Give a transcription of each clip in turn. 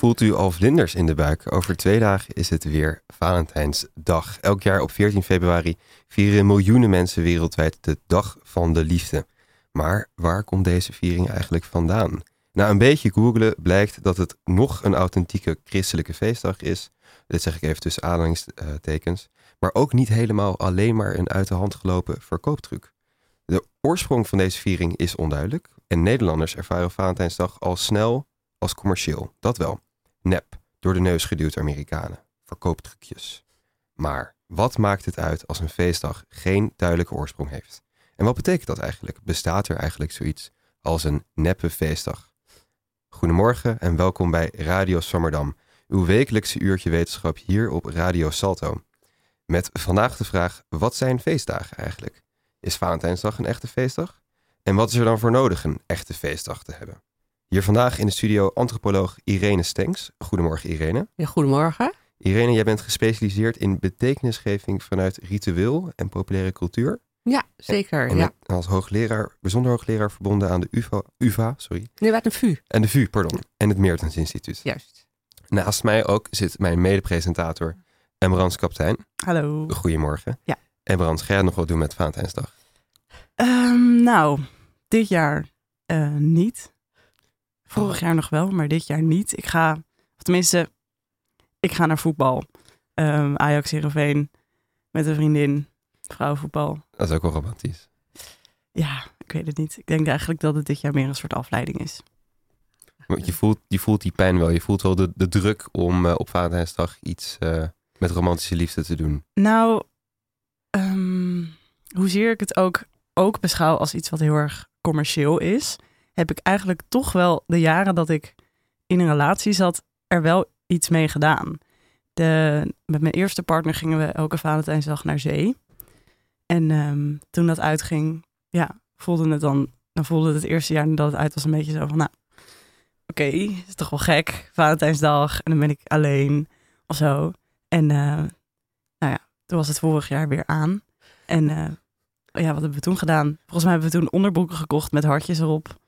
voelt u al vlinders in de buik? Over twee dagen is het weer Valentijnsdag. Elk jaar op 14 februari vieren miljoenen mensen wereldwijd de Dag van de Liefde. Maar waar komt deze viering eigenlijk vandaan? Na een beetje googelen blijkt dat het nog een authentieke christelijke feestdag is. Dit zeg ik even tussen aanhalingstekens. Maar ook niet helemaal alleen maar een uit de hand gelopen verkooptruc. De oorsprong van deze viering is onduidelijk. En Nederlanders ervaren Valentijnsdag al snel als commercieel. Dat wel. Nep, door de neus geduwd Amerikanen. Verkooptrucjes. Maar wat maakt het uit als een feestdag geen duidelijke oorsprong heeft? En wat betekent dat eigenlijk? Bestaat er eigenlijk zoiets als een neppe feestdag? Goedemorgen en welkom bij Radio Sommerdam, uw wekelijkse uurtje wetenschap hier op Radio Salto. Met vandaag de vraag: wat zijn feestdagen eigenlijk? Is Valentijnsdag een echte feestdag? En wat is er dan voor nodig een echte feestdag te hebben? Hier vandaag in de studio antropoloog Irene Stenks. Goedemorgen Irene. Ja, goedemorgen. Irene, jij bent gespecialiseerd in betekenisgeving vanuit ritueel en populaire cultuur. Ja, zeker. En ja. als hoogleraar, bijzonder hoogleraar verbonden aan de UvA, UvA sorry. Nu werd een VU. En de VU, pardon. En het Meertens Instituut. Juist. Naast mij ook zit mijn mede-presentator Emrans Kaptein. Hallo. Goedemorgen. Ja. Emrans, ga jij nog wat doen met Valentijnsdag? Ehm, nou, dit jaar eh, niet. Vorig jaar nog wel, maar dit jaar niet. Ik ga, of tenminste, ik ga naar voetbal. Ehm, Ajax Heerenveen met een vriendin. Vrouwenvoetbal. Dat is ook wel romantisch. Ja, ik weet het niet. Ik denk eigenlijk dat het dit jaar meer een soort afleiding is. Want je voelt, je voelt die pijn wel. Je voelt wel de, de druk om eh, op Valentijnsdag iets eh, met romantische liefde te doen. Nou, ehm, hoezeer ik het ook, ook beschouw als iets wat heel erg commercieel is, heb ik eigenlijk toch wel de jaren dat ik in een relatie zat, er wel iets mee gedaan. De, met mijn eerste partner gingen we elke Valentijnsdag naar zee. En ehm, toen dat uitging, ja, voelde het dan, dan voelde het het eerste jaar dat het uit was een beetje zo van, nou, oké, is toch wel gek, Valentijnsdag, en dan ben ik alleen of zo. En eh, nou ja, toen was het vorig jaar weer aan. En eh, ja, wat hebben we toen gedaan? Volgens mij hebben we toen onderbroeken gekocht met hartjes erop.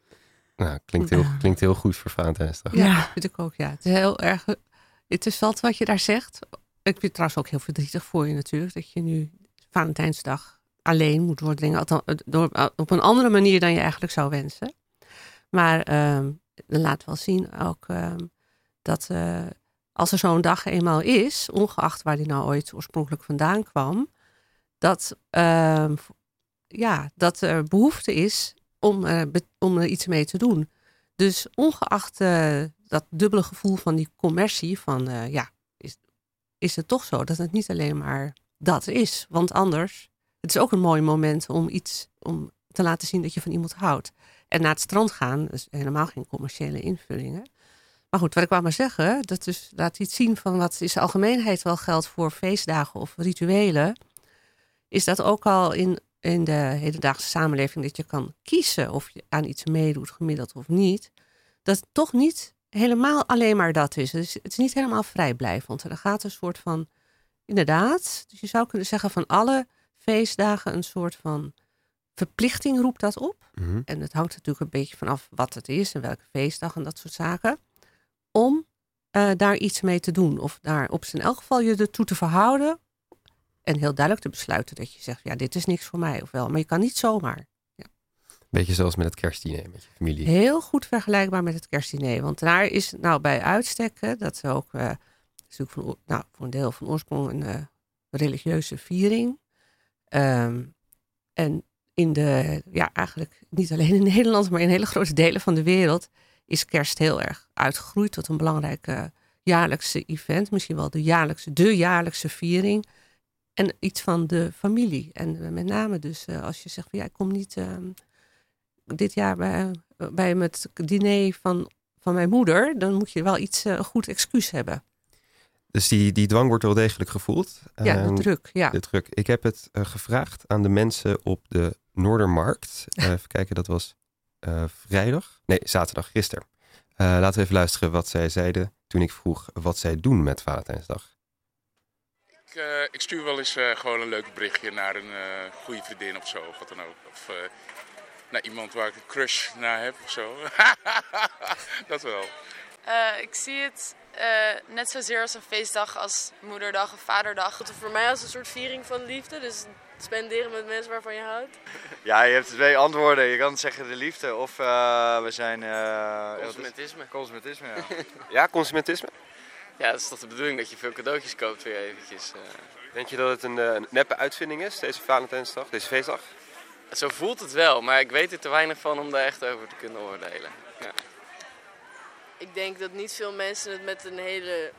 Nou, klinkt heel, Ja. klinkt heel goed voor Valentijnsdag. Ja, Ja. vind ik ook. Ja. Het is heel erg. Het is wel wat je daar zegt. Ik vind het trouwens ook heel verdrietig voor je natuurlijk. Dat je nu Valentijnsdag alleen moet althans, eh, Door, op een andere manier dan je eigenlijk zou wensen. Maar ehm dat laat wel zien ook ehm, dat eh, als er zo'n dag eenmaal is, ongeacht waar die nou ooit oorspronkelijk vandaan kwam, dat, ehm, ja, dat er behoefte is om, eh, om er iets mee te doen. Dus ongeacht eh, dat dubbele gevoel van die commercie, van eh, ja, is, is het toch zo dat het niet alleen maar dat is. Want anders, het is ook een mooi moment om iets om te laten zien dat je van iemand houdt. En naar het strand gaan, is helemaal geen commerciële invullingen. Maar goed, wat ik wou maar zeggen, dat dus laat iets zien van wat in de algemeenheid wel geldt voor feestdagen of rituelen. Is dat ook al in, in de hedendaagse samenleving dat je kan kiezen of je aan iets meedoet, gemiddeld of niet. Dat het toch niet helemaal alleen maar dat is. Het is, het is niet helemaal vrijblijvend. Er gaat een soort van, inderdaad, dus je zou kunnen zeggen van alle feestdagen een soort van verplichting roept dat op. Mhm. En het hangt natuurlijk een beetje vanaf wat het is en welke feestdag en dat soort zaken. Om eh, daar iets mee te doen. Of daar op zijn elk geval je ertoe te verhouden. En heel duidelijk te besluiten dat je zegt, ja, dit is niks voor mij. Of wel. Maar je kan niet zomaar. Beetje zoals met het kerstdiner met je familie. Heel goed vergelijkbaar met het kerstdiner. Want daar is nou bij uitstek, hè, dat is ook eh, is natuurlijk voor, nou, voor een deel van oorsprong een eh, religieuze viering. Ehm, en in de, ja, eigenlijk niet alleen in Nederland, maar in hele grote delen van de wereld is kerst heel erg uitgegroeid tot een belangrijk eh, jaarlijkse event. Misschien wel de jaarlijkse, de jaarlijkse viering. En iets van de familie. En eh, met name dus eh, als je zegt van ja, ik kom niet ehm, dit jaar bij, bij het diner van, van mijn moeder, dan moet je wel iets, eh, een goed excuus hebben. Dus die, die dwang wordt wel degelijk gevoeld. Ja, de Ehm, druk. Ja. de druk. Ik heb het eh, gevraagd aan de mensen op de Noordermarkt. Eh, even kijken, dat was eh, vrijdag. Nee, zaterdag, gisteren. Eh, laten we even luisteren wat zij zeiden toen ik vroeg wat zij doen met Valentijnsdag. Ik, eh, ik stuur wel eens eh, gewoon een leuk berichtje naar een eh, goede vriendin of zo, of wat dan ook. Of eh, naar iemand waar ik een crush naar heb of zo. dat wel. Eh, ik zie het eh, net zozeer als een feestdag als moederdag of vaderdag. Het voor mij als een soort viering van liefde. Dus spenderen met mensen waarvan je houdt. Ja, je hebt twee antwoorden. Je kan zeggen de liefde of eh, we zijn... eh, Consumentisme. Consumentisme, ja. Ja, consumentisme. Ja, dat is toch de bedoeling dat je veel cadeautjes koopt weer eventjes. eh. Denk je dat het een eh, neppe uitvinding is, deze Valentijnsdag, deze feestdag? Zo voelt het wel, maar ik weet er te weinig van om daar echt over te kunnen oordelen. Ja. Ik denk dat niet veel mensen het met een hele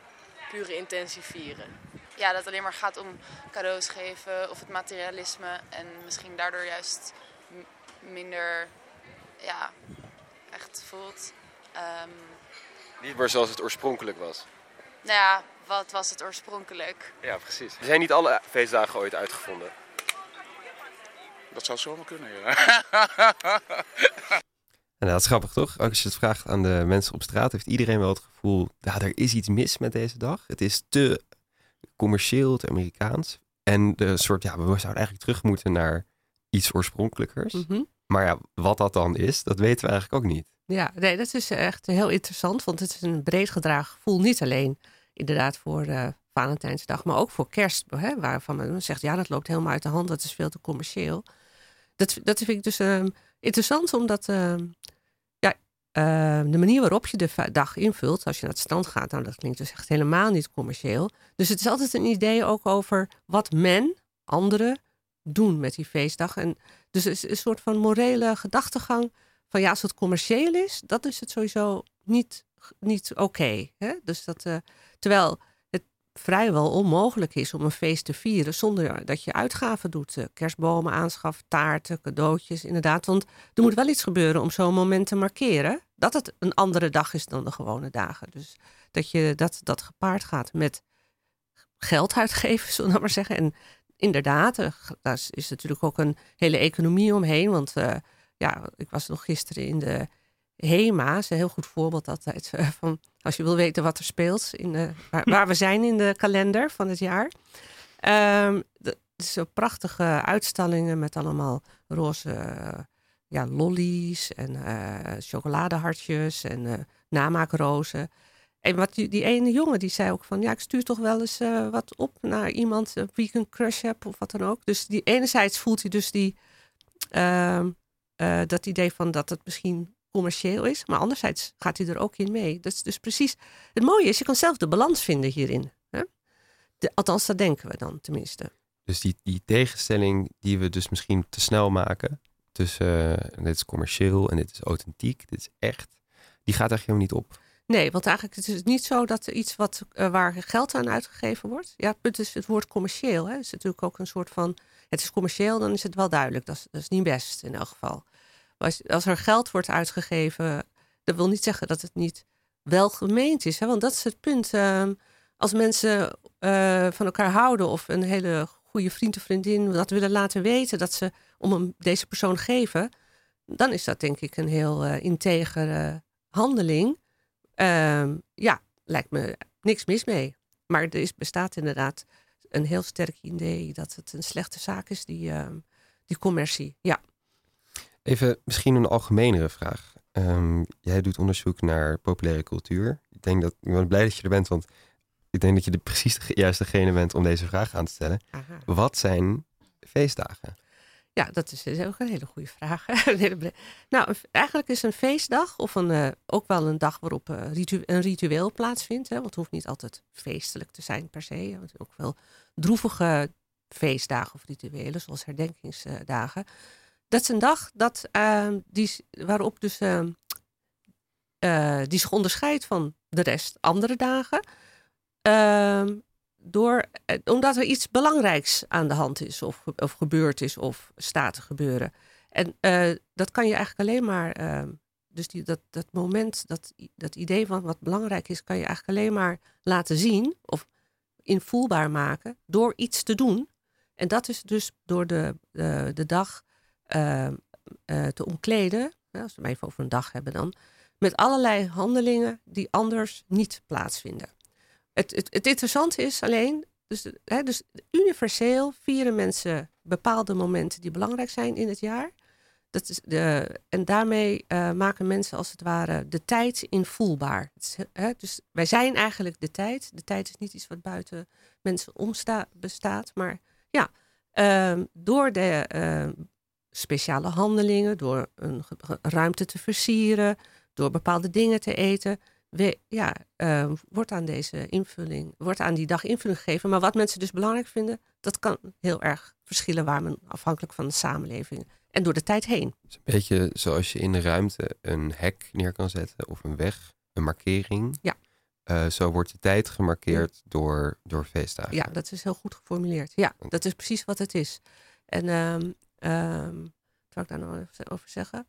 pure intentie vieren. Ja, dat het alleen maar gaat om cadeaus geven of het materialisme. En misschien daardoor juist minder ja, echt voelt. Ehm, Niet meer zoals het oorspronkelijk was. Nou ja, wat was het oorspronkelijk? Ja, precies. Er zijn niet alle feestdagen ooit uitgevonden. Dat zou zomaar kunnen, ja. En dat is grappig toch? Ook als je het vraagt aan de mensen op straat, heeft iedereen wel het gevoel, ja, er is iets mis met deze dag. Het is te commercieel, te Amerikaans. En de soort, ja, we zouden eigenlijk terug moeten naar iets oorspronkelijkers. Mhm. Maar ja, wat dat dan is, dat weten we eigenlijk ook niet. Ja, nee, dat is echt heel interessant, want het is een breed gedragen gevoel. Niet alleen inderdaad voor eh, Valentijnsdag, maar ook voor kerst. Hè, waarvan men zegt, ja, dat loopt helemaal uit de hand, dat is veel te commercieel. Dat, dat vind ik dus ehm, interessant, omdat ehm, ja, ehm, de manier waarop je de dag invult, als je naar het strand gaat, nou, dat klinkt dus echt helemaal niet commercieel. Dus het is altijd een idee ook over wat men, anderen, doen met die feestdag. En dus het is een soort van morele gedachtegang van ja, als het commercieel is, dan is het sowieso niet, niet oké. dus dat, eh, terwijl het vrijwel onmogelijk is om een feest te vieren zonder dat je uitgaven doet. Eh, kerstbomen aanschaft, taarten, cadeautjes, inderdaad. Want er moet wel iets gebeuren om zo'n moment te markeren. Dat het een andere dag is dan de gewone dagen. Dus dat je dat, dat gepaard gaat met geld uitgeven, zullen we maar zeggen. En inderdaad, eh, daar is, natuurlijk ook een hele economie omheen. Want ja, ik was nog gisteren in de HEMA. een heel goed voorbeeld altijd. eh, van als je wil weten wat er speelt, in de, waar, we zijn in de kalender van het jaar. Is zo prachtige uitstallingen met allemaal roze ja, lollies en eh, chocoladehartjes en eh namaakrozen. En wat die, ene jongen die zei ook van ja, ik stuur toch wel eens wat op naar iemand wie ik een crush heb of wat dan ook. Dus die enerzijds voelt hij dus die ehm, eh, dat idee van dat het misschien commercieel is, maar anderzijds gaat hij er ook in mee. Dat is dus precies. Het mooie is, je kan zelf de balans vinden hierin. Hè? Althans, dat denken we dan tenminste. Dus die, die tegenstelling die we dus misschien te snel maken tussen eh, dit is commercieel en dit is authentiek, dit is echt, die gaat eigenlijk helemaal niet op. Nee, want eigenlijk is het niet zo dat er iets wat, eh, waar geld aan uitgegeven wordt. Ja, het is het woord commercieel. Hè, is natuurlijk ook een soort van. Het is commercieel, dan is het wel duidelijk. Dat is, dat is niet best in elk geval. Als, als er geld wordt uitgegeven, dat wil niet zeggen dat het niet wel gemeend is. Hè? Want dat is het punt. ehm, als mensen eh, van elkaar houden of een hele goede vriend of vriendin dat willen laten weten dat ze om hem, deze persoon geven, dan is dat denk ik een heel eh integere handeling. Ehm, ja, lijkt me niks mis mee. Maar er is, bestaat inderdaad een heel sterk idee dat het een slechte zaak is, die, ehm, die commercie. Ja. Even misschien een algemenere vraag. Ehm, jij doet onderzoek naar populaire cultuur. Ik denk dat ik ben blij dat je er bent, want ik denk dat je de precies de juiste degene bent om deze vraag aan te stellen. Aha. Wat zijn feestdagen? Ja, dat is ook een hele goede vraag. Nou, eigenlijk is een feestdag of een, eh, ook wel een dag waarop eh, een ritueel plaatsvindt. Hè, want het hoeft niet altijd feestelijk te zijn per se. Want ook wel droevige feestdagen of rituelen, zoals herdenkingsdagen. Dat is een dag dat, ehm, die, waarop dus, ehm, eh, die zich onderscheidt van de rest andere dagen. Ehm, door, eh, omdat er iets belangrijks aan de hand is, of, of gebeurd is, of staat te gebeuren. En eh, dat kan je eigenlijk alleen maar, ehm, dus die, dat, dat moment, dat, dat idee van wat belangrijk is, kan je eigenlijk alleen maar laten zien of invoelbaar maken door iets te doen. En dat is dus door de, de, de dag uh, te omkleden, als we het even over een dag hebben dan, met allerlei handelingen die anders niet plaatsvinden. Het, het, het interessante is alleen, dus, hè, dus universeel vieren mensen bepaalde momenten die belangrijk zijn in het jaar. Dat is de, en daarmee uh, maken mensen als het ware de tijd invoelbaar. Hè, dus wij zijn eigenlijk de tijd. De tijd is niet iets wat buiten mensen omsta bestaat. Maar ja, uh, door de uh, speciale handelingen, door een ruimte te versieren, door bepaalde dingen te eten, we, ja, uh, wordt aan deze invulling, wordt aan die dag invulling gegeven. Maar wat mensen dus belangrijk vinden, dat kan heel erg verschillen waar men afhankelijk van de samenleving en door de tijd heen. Het is een beetje zoals je in de ruimte een hek neer kan zetten of een weg, een markering. Ja. Uh, zo wordt de tijd gemarkeerd door, door feestdagen. Ja, dat is heel goed geformuleerd. Ja, dat is precies wat het is. En um, um, wat wil ik daar nog over zeggen?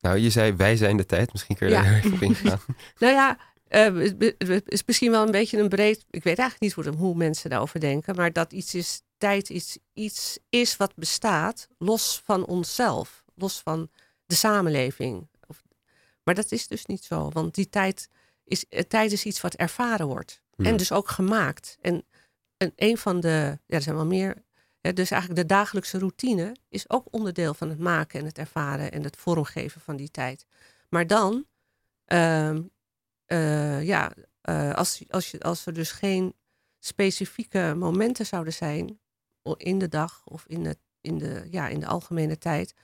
Nou, je zei wij zijn de tijd. Misschien kun je ja. daar even op ingaan. nou ja, uh, het is misschien wel een beetje een breed... Ik weet eigenlijk niet hoe, hoe mensen daarover denken. Maar dat iets is, tijd iets, iets is wat bestaat los van onszelf. Los van de samenleving. Of, maar dat is dus niet zo. Want die tijd is, tijd is iets wat ervaren wordt. Hmm. En dus ook gemaakt. En, en een van de... Ja, er zijn wel meer dus eigenlijk de dagelijkse routine is ook onderdeel van het maken en het ervaren en het vormgeven van die tijd. Maar dan, uh, uh, ja, uh, als, als, je, als er dus geen specifieke momenten zouden zijn in de dag of in, het, in, de, ja, in de algemene tijd,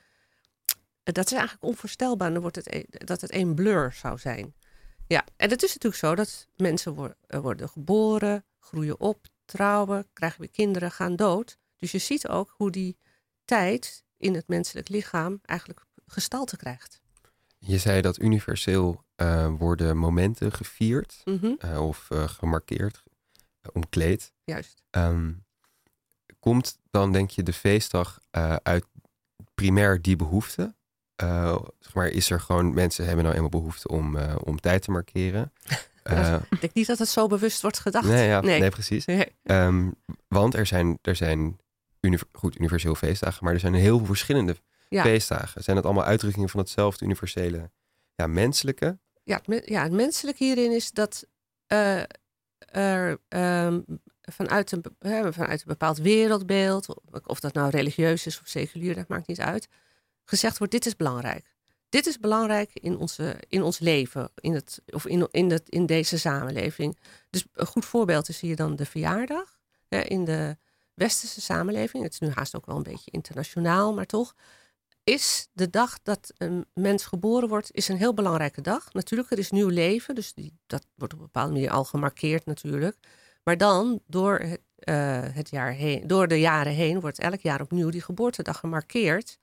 dat is eigenlijk onvoorstelbaar. Dan wordt het, e, dat het één blur zou zijn. Ja, en het is natuurlijk zo dat mensen worden geboren, groeien op, trouwen, krijgen weer kinderen, gaan dood. Dus je ziet ook hoe die tijd in het menselijk lichaam eigenlijk gestalte krijgt. Je zei dat universeel uh, worden momenten gevierd mm -hmm. uh, of uh, gemarkeerd, omkleed. Juist. Um, komt dan, denk je, de feestdag uit primair die behoefte? zeg maar, is er gewoon, mensen hebben nou eenmaal behoefte om, om tijd te markeren. ik denk niet dat het zo bewust wordt gedacht. Nee, ja, nee. nee precies. Nee. Um, want er zijn, er zijn goed, universeel feestdagen, maar er zijn heel veel verschillende ja. feestdagen. Zijn het allemaal uitdrukkingen van hetzelfde universele, ja, menselijke? Ja, het, ja, het menselijke hierin is dat uh, er um, vanuit, een, uh, vanuit een bepaald wereldbeeld, of dat nou religieus is of seculier, dat maakt niet uit, gezegd wordt: dit is belangrijk. Dit is belangrijk in, onze, in ons leven, in, het, of in, in, het, in deze samenleving. Dus een goed voorbeeld is hier dan de verjaardag. in de westerse samenleving, het is nu haast ook wel een beetje internationaal, maar toch, is de dag dat een mens geboren wordt, is een heel belangrijke dag. Natuurlijk, er is nieuw leven, dus dat wordt op een bepaalde manier al gemarkeerd natuurlijk. Maar dan, door het, uh, het jaar heen, door de jaren heen, wordt elk jaar opnieuw die geboortedag gemarkeerd.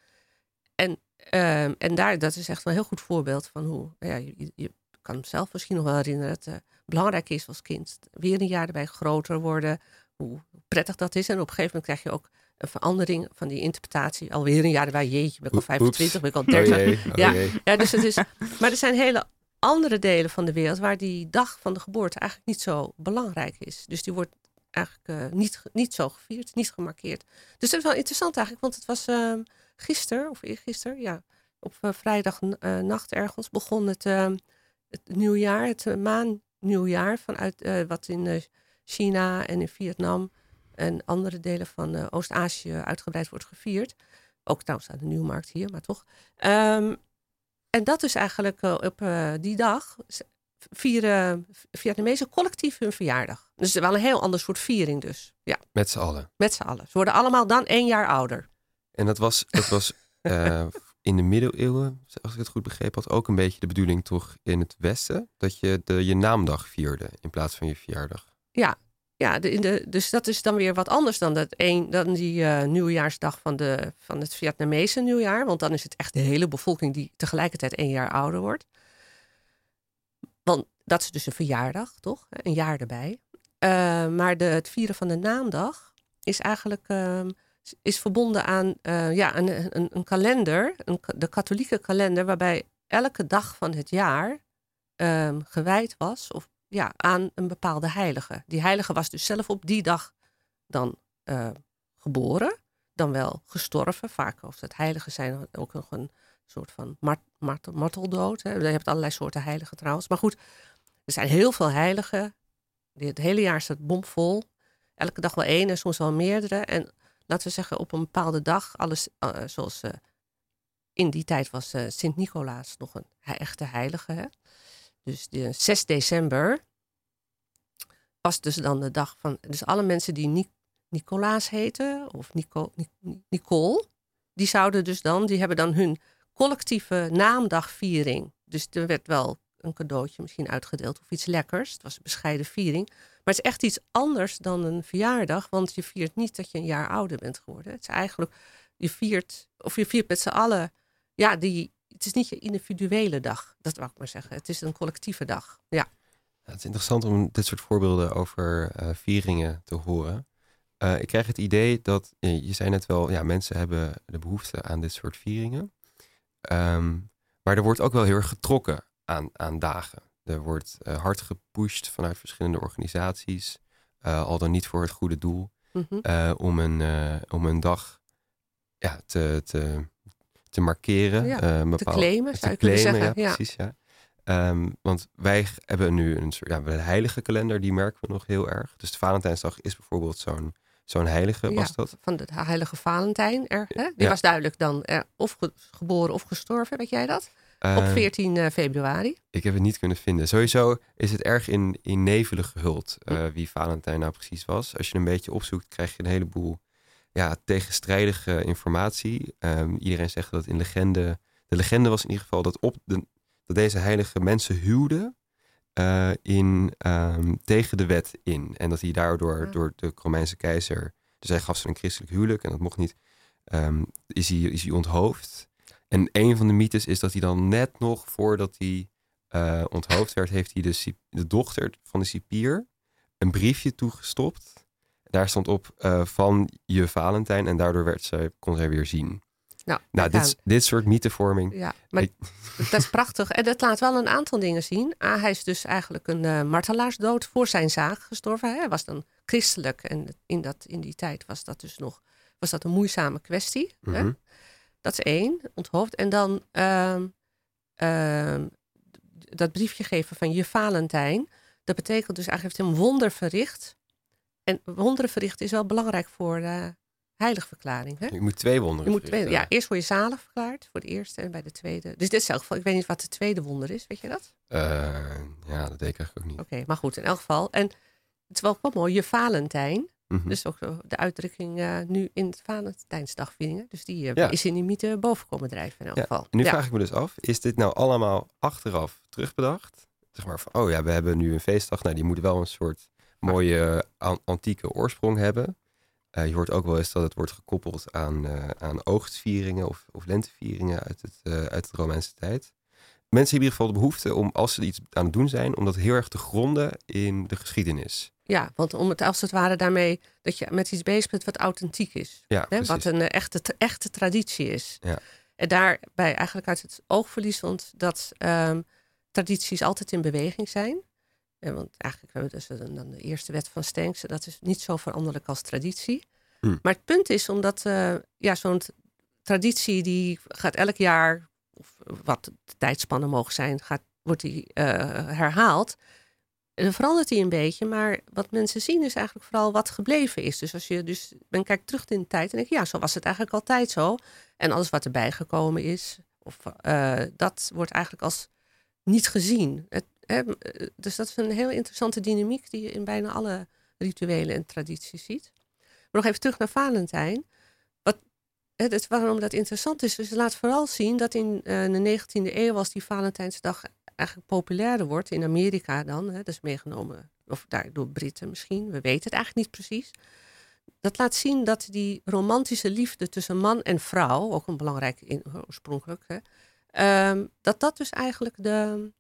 En, uh, en daar, dat is echt wel een heel goed voorbeeld van hoe, ja, je, kan zelf misschien nog wel herinneren, dat het uh, belangrijk is als kind. Weer een jaar erbij groter worden, hoe prettig dat is. En op een gegeven moment krijg je ook een verandering van die interpretatie. Alweer een jaar erbij, jeetje, ben ik al 25, ben ik al 30. Oh jee, oh ja, jee. ja, dus het is, maar er zijn hele andere delen van de wereld waar die dag van de geboorte eigenlijk niet zo belangrijk is. Dus die wordt eigenlijk uh, niet, niet zo gevierd, niet gemarkeerd. Dus dat is wel interessant eigenlijk, want het was uh, gisteren, of eergisteren, ja, op uh, vrijdag nacht ergens begon het, het nieuwjaar, het maannieuwjaar, vanuit wat in China en in Vietnam en andere delen van uh, Oost-Azië uitgebreid wordt gevierd. Ook trouwens aan de Nieuwmarkt hier, maar toch. Um, en dat is eigenlijk uh, op uh, die dag vieren Vietnamezen collectief hun verjaardag. Dus wel een heel ander soort viering dus. Ja. Met z'n allen? Met z'n allen. Ze worden allemaal dan één jaar ouder. En dat was, dat was in de middeleeuwen, als ik het goed begrepen had, ook een beetje de bedoeling toch in het Westen. Dat je de, je naamdag vierde in plaats van je verjaardag. Ja, ja de, dus dat is dan weer wat anders dan, dat een, dan die uh, nieuwjaarsdag van, de, van het Vietnamese nieuwjaar. Want dan is het echt de hele bevolking die tegelijkertijd één jaar ouder wordt. Want dat is dus een verjaardag, toch? Een jaar erbij. Uh, maar de, het vieren van de naamdag is eigenlijk uh, is verbonden aan uh, ja, een, een, een kalender, een, de katholieke kalender, waarbij elke dag van het jaar ehm, gewijd was of ja, aan een bepaalde heilige. Die heilige was dus zelf op die dag dan eh, geboren, dan wel gestorven. Vaak als het heiligen zijn ook nog een soort van mart, mart, marteldood. Hè. Je hebt allerlei soorten heiligen trouwens. Maar goed, er zijn heel veel heiligen. Het hele jaar staat bomvol. Elke dag wel één en soms wel meerdere. En laten we zeggen, op een bepaalde dag, alles uh, zoals uh, in die tijd was uh, Sint-Nicolaas nog een echte heilige. Hè? Dus de 6 december was dus dan de dag van. Dus alle mensen die Nic Nicolaas heten, of Nico, Nic Nicole, die zouden dus dan, die hebben dan hun collectieve naamdagviering. Dus er werd wel een cadeautje misschien uitgedeeld of iets lekkers. Het was een bescheiden viering. Maar het is echt iets anders dan een verjaardag, want je viert niet dat je een jaar ouder bent geworden. Het is eigenlijk, je viert, of je viert met z'n allen, ja, die, het is niet je individuele dag, dat wou ik maar zeggen. Het is een collectieve dag, ja. ja het is interessant om dit soort voorbeelden over uh, vieringen te horen. Uh, ik krijg het idee dat, je zei net wel, ja, mensen hebben de behoefte aan dit soort vieringen. Um, maar er wordt ook wel heel erg getrokken aan, aan dagen. Er wordt uh, hard gepusht vanuit verschillende organisaties, al dan niet voor het goede doel, mm -hmm. uh, om, een, om een dag ja, te, te, te markeren. Ja, bepaald, te claimen, zou te claimen, zeggen. Ja, precies, ja. Um, want wij hebben nu een soort ja, een heilige kalender, die merken we nog heel erg. Dus de Valentijnsdag is bijvoorbeeld zo'n zo'n heilige, was dat? Van de heilige Valentijn. Er, hè? Die was duidelijk dan er, of ge geboren of gestorven, weet jij dat? Uh, Op 14 uh, februari. Ik heb het niet kunnen vinden. Sowieso is het erg in, in nevelen gehuld uh, wie Valentijn nou precies was. Als je een beetje opzoekt, krijg je een heleboel ja, tegenstrijdige informatie. Um, iedereen zegt dat in legende. De legende was in ieder geval dat, op de, dat deze heilige mensen huwden. Uh, in, um, tegen de wet in. En dat hij daardoor ja. door de Romeinse keizer. Dus hij gaf ze een christelijk huwelijk en dat mocht niet. Um, is, hij, is hij onthoofd. En een van de mythes is dat hij dan net nog voordat hij uh, onthoofd werd, heeft hij de, de, dochter van de cipier een briefje toegestopt. Daar stond op uh, van je Valentijn en daardoor werd zij, kon zij weer zien. Nou, nou dit, dit soort mythevorming. Ja, maar ik... dat is prachtig. En dat laat wel een aantal dingen zien. Ah, hij is dus eigenlijk een uh, martelaarsdood voor zijn zaak gestorven. Hij was dan christelijk en in, dat, in die tijd was dat dus nog was dat een moeizame kwestie. Mhm. Hè? Dat is één, onthoofd. En dan uh, uh, dat briefje geven van je Valentijn. Dat betekent dus eigenlijk heeft hij een wonder verricht. En wonderen verrichten is wel belangrijk voor de heiligverklaring. Hè? Je moet twee wonderen je moet verrichten. twee, Ja, eerst word je zalig verklaard voor de eerste en bij de tweede. Dus dit is elk geval, ik weet niet wat de tweede wonder is, weet je dat? Uh, ja, dat weet ik eigenlijk ook niet. Oké, okay, maar goed, in elk geval. En het is wel, wel mooi, je Valentijn. Mm -hmm. Dus ook de uitdrukking uh, nu in het Valentijnsdagvieringen. Dus die uh, Ja. is in die mythe boven komen drijven in elk Ja, geval. en nu ja. vraag ik me dus af, is dit nou allemaal achteraf terugbedacht? Zeg maar van, oh ja, we hebben nu een feestdag. Nou, die moet wel een soort mooie an- antieke oorsprong hebben. Eh, je hoort ook wel eens dat het wordt gekoppeld aan, eh, aan oogstvieringen of, of lentevieringen uit, het, eh, uit de Romeinse tijd. Mensen hebben in ieder geval de behoefte om, als ze iets aan het doen zijn, om dat heel erg te gronden in de geschiedenis. Ja, want om het als het ware daarmee dat je met iets bezig bent wat authentiek is. Ja, Hè? Wat een echte, echte traditie is. Ja. En daarbij eigenlijk uit het oog verliezend dat ehm, tradities altijd in beweging zijn. En want eigenlijk hebben we dus dan de eerste wet van Stenks. Dat is niet zo veranderlijk als traditie. Hm. Maar het punt is omdat eh, ja, zo'n traditie die gaat elk jaar, of wat de tijdspannen mogen zijn, gaat, wordt die eh, herhaald. En dan verandert die een beetje, maar wat mensen zien is eigenlijk vooral wat gebleven is. Dus als je dus, men kijkt terug in de tijd en denk ja, zo was het eigenlijk altijd zo. En alles wat erbij gekomen is, of, eh, dat wordt eigenlijk als niet gezien. Het, eh, dus dat is een heel interessante dynamiek die je in bijna alle rituelen en tradities ziet. Maar nog even terug naar Valentijn. Wat, het, waarom dat interessant is, het laat vooral zien dat in eh, de 19e eeuw, als die Valentijnsdag eigenlijk populairder wordt, in Amerika dan, hè, dat is meegenomen, of daar door Britten misschien, we weten het eigenlijk niet precies. Dat laat zien dat die romantische liefde tussen man en vrouw, ook een belangrijk in, oorspronkelijk, hè, ehm, dat dat dus eigenlijk de,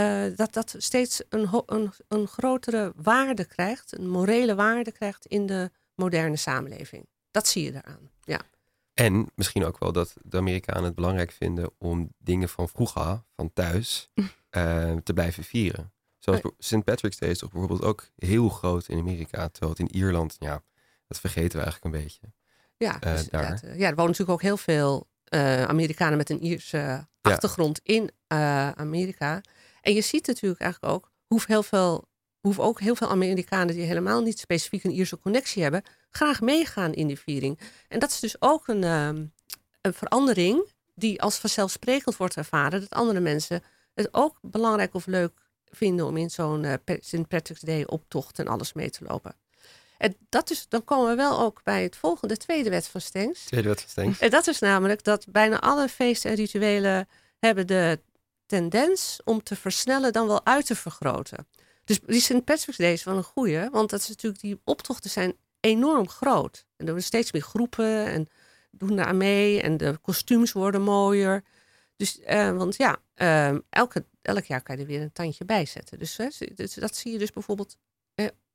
eh, dat dat steeds een, een, een grotere waarde krijgt, een morele waarde krijgt in de moderne samenleving. Dat zie je eraan. Ja. En misschien ook wel dat de Amerikanen het belangrijk vinden om dingen van vroeger, van thuis, eh, te blijven vieren. Zoals St. Patrick's Day is toch bijvoorbeeld ook heel groot in Amerika. Terwijl het in Ierland, ja, dat vergeten we eigenlijk een beetje. Ja, Eh, dus daar. ja, er wonen natuurlijk ook heel veel Amerikanen met een Ierse achtergrond in Amerika. En je ziet natuurlijk eigenlijk ook hoe heel veel, ook heel veel Amerikanen die helemaal niet specifiek een Ierse connectie hebben, graag meegaan in die viering. En dat is dus ook een, ehm, een verandering die als vanzelfsprekend wordt ervaren. Dat andere mensen het ook belangrijk of leuk vinden om in zo'n eh, Pe- St. Patrick's Day optocht en alles mee te lopen. En dat is, dan komen we wel ook bij het volgende, tweede wet van Stengs. Tweede wet van Stengs. En dat is namelijk dat bijna alle feesten en rituelen hebben de tendens om te versnellen dan wel uit te vergroten. Dus die St. Patrick's Day is wel een goeie, want dat is natuurlijk, die optochten zijn enorm groot. En er worden steeds meer groepen en doen daar mee en de kostuums worden mooier. Dus, eh, want ja, eh, elke, elk jaar kan je er weer een tandje bij zetten. Dus, dus dat zie je dus bijvoorbeeld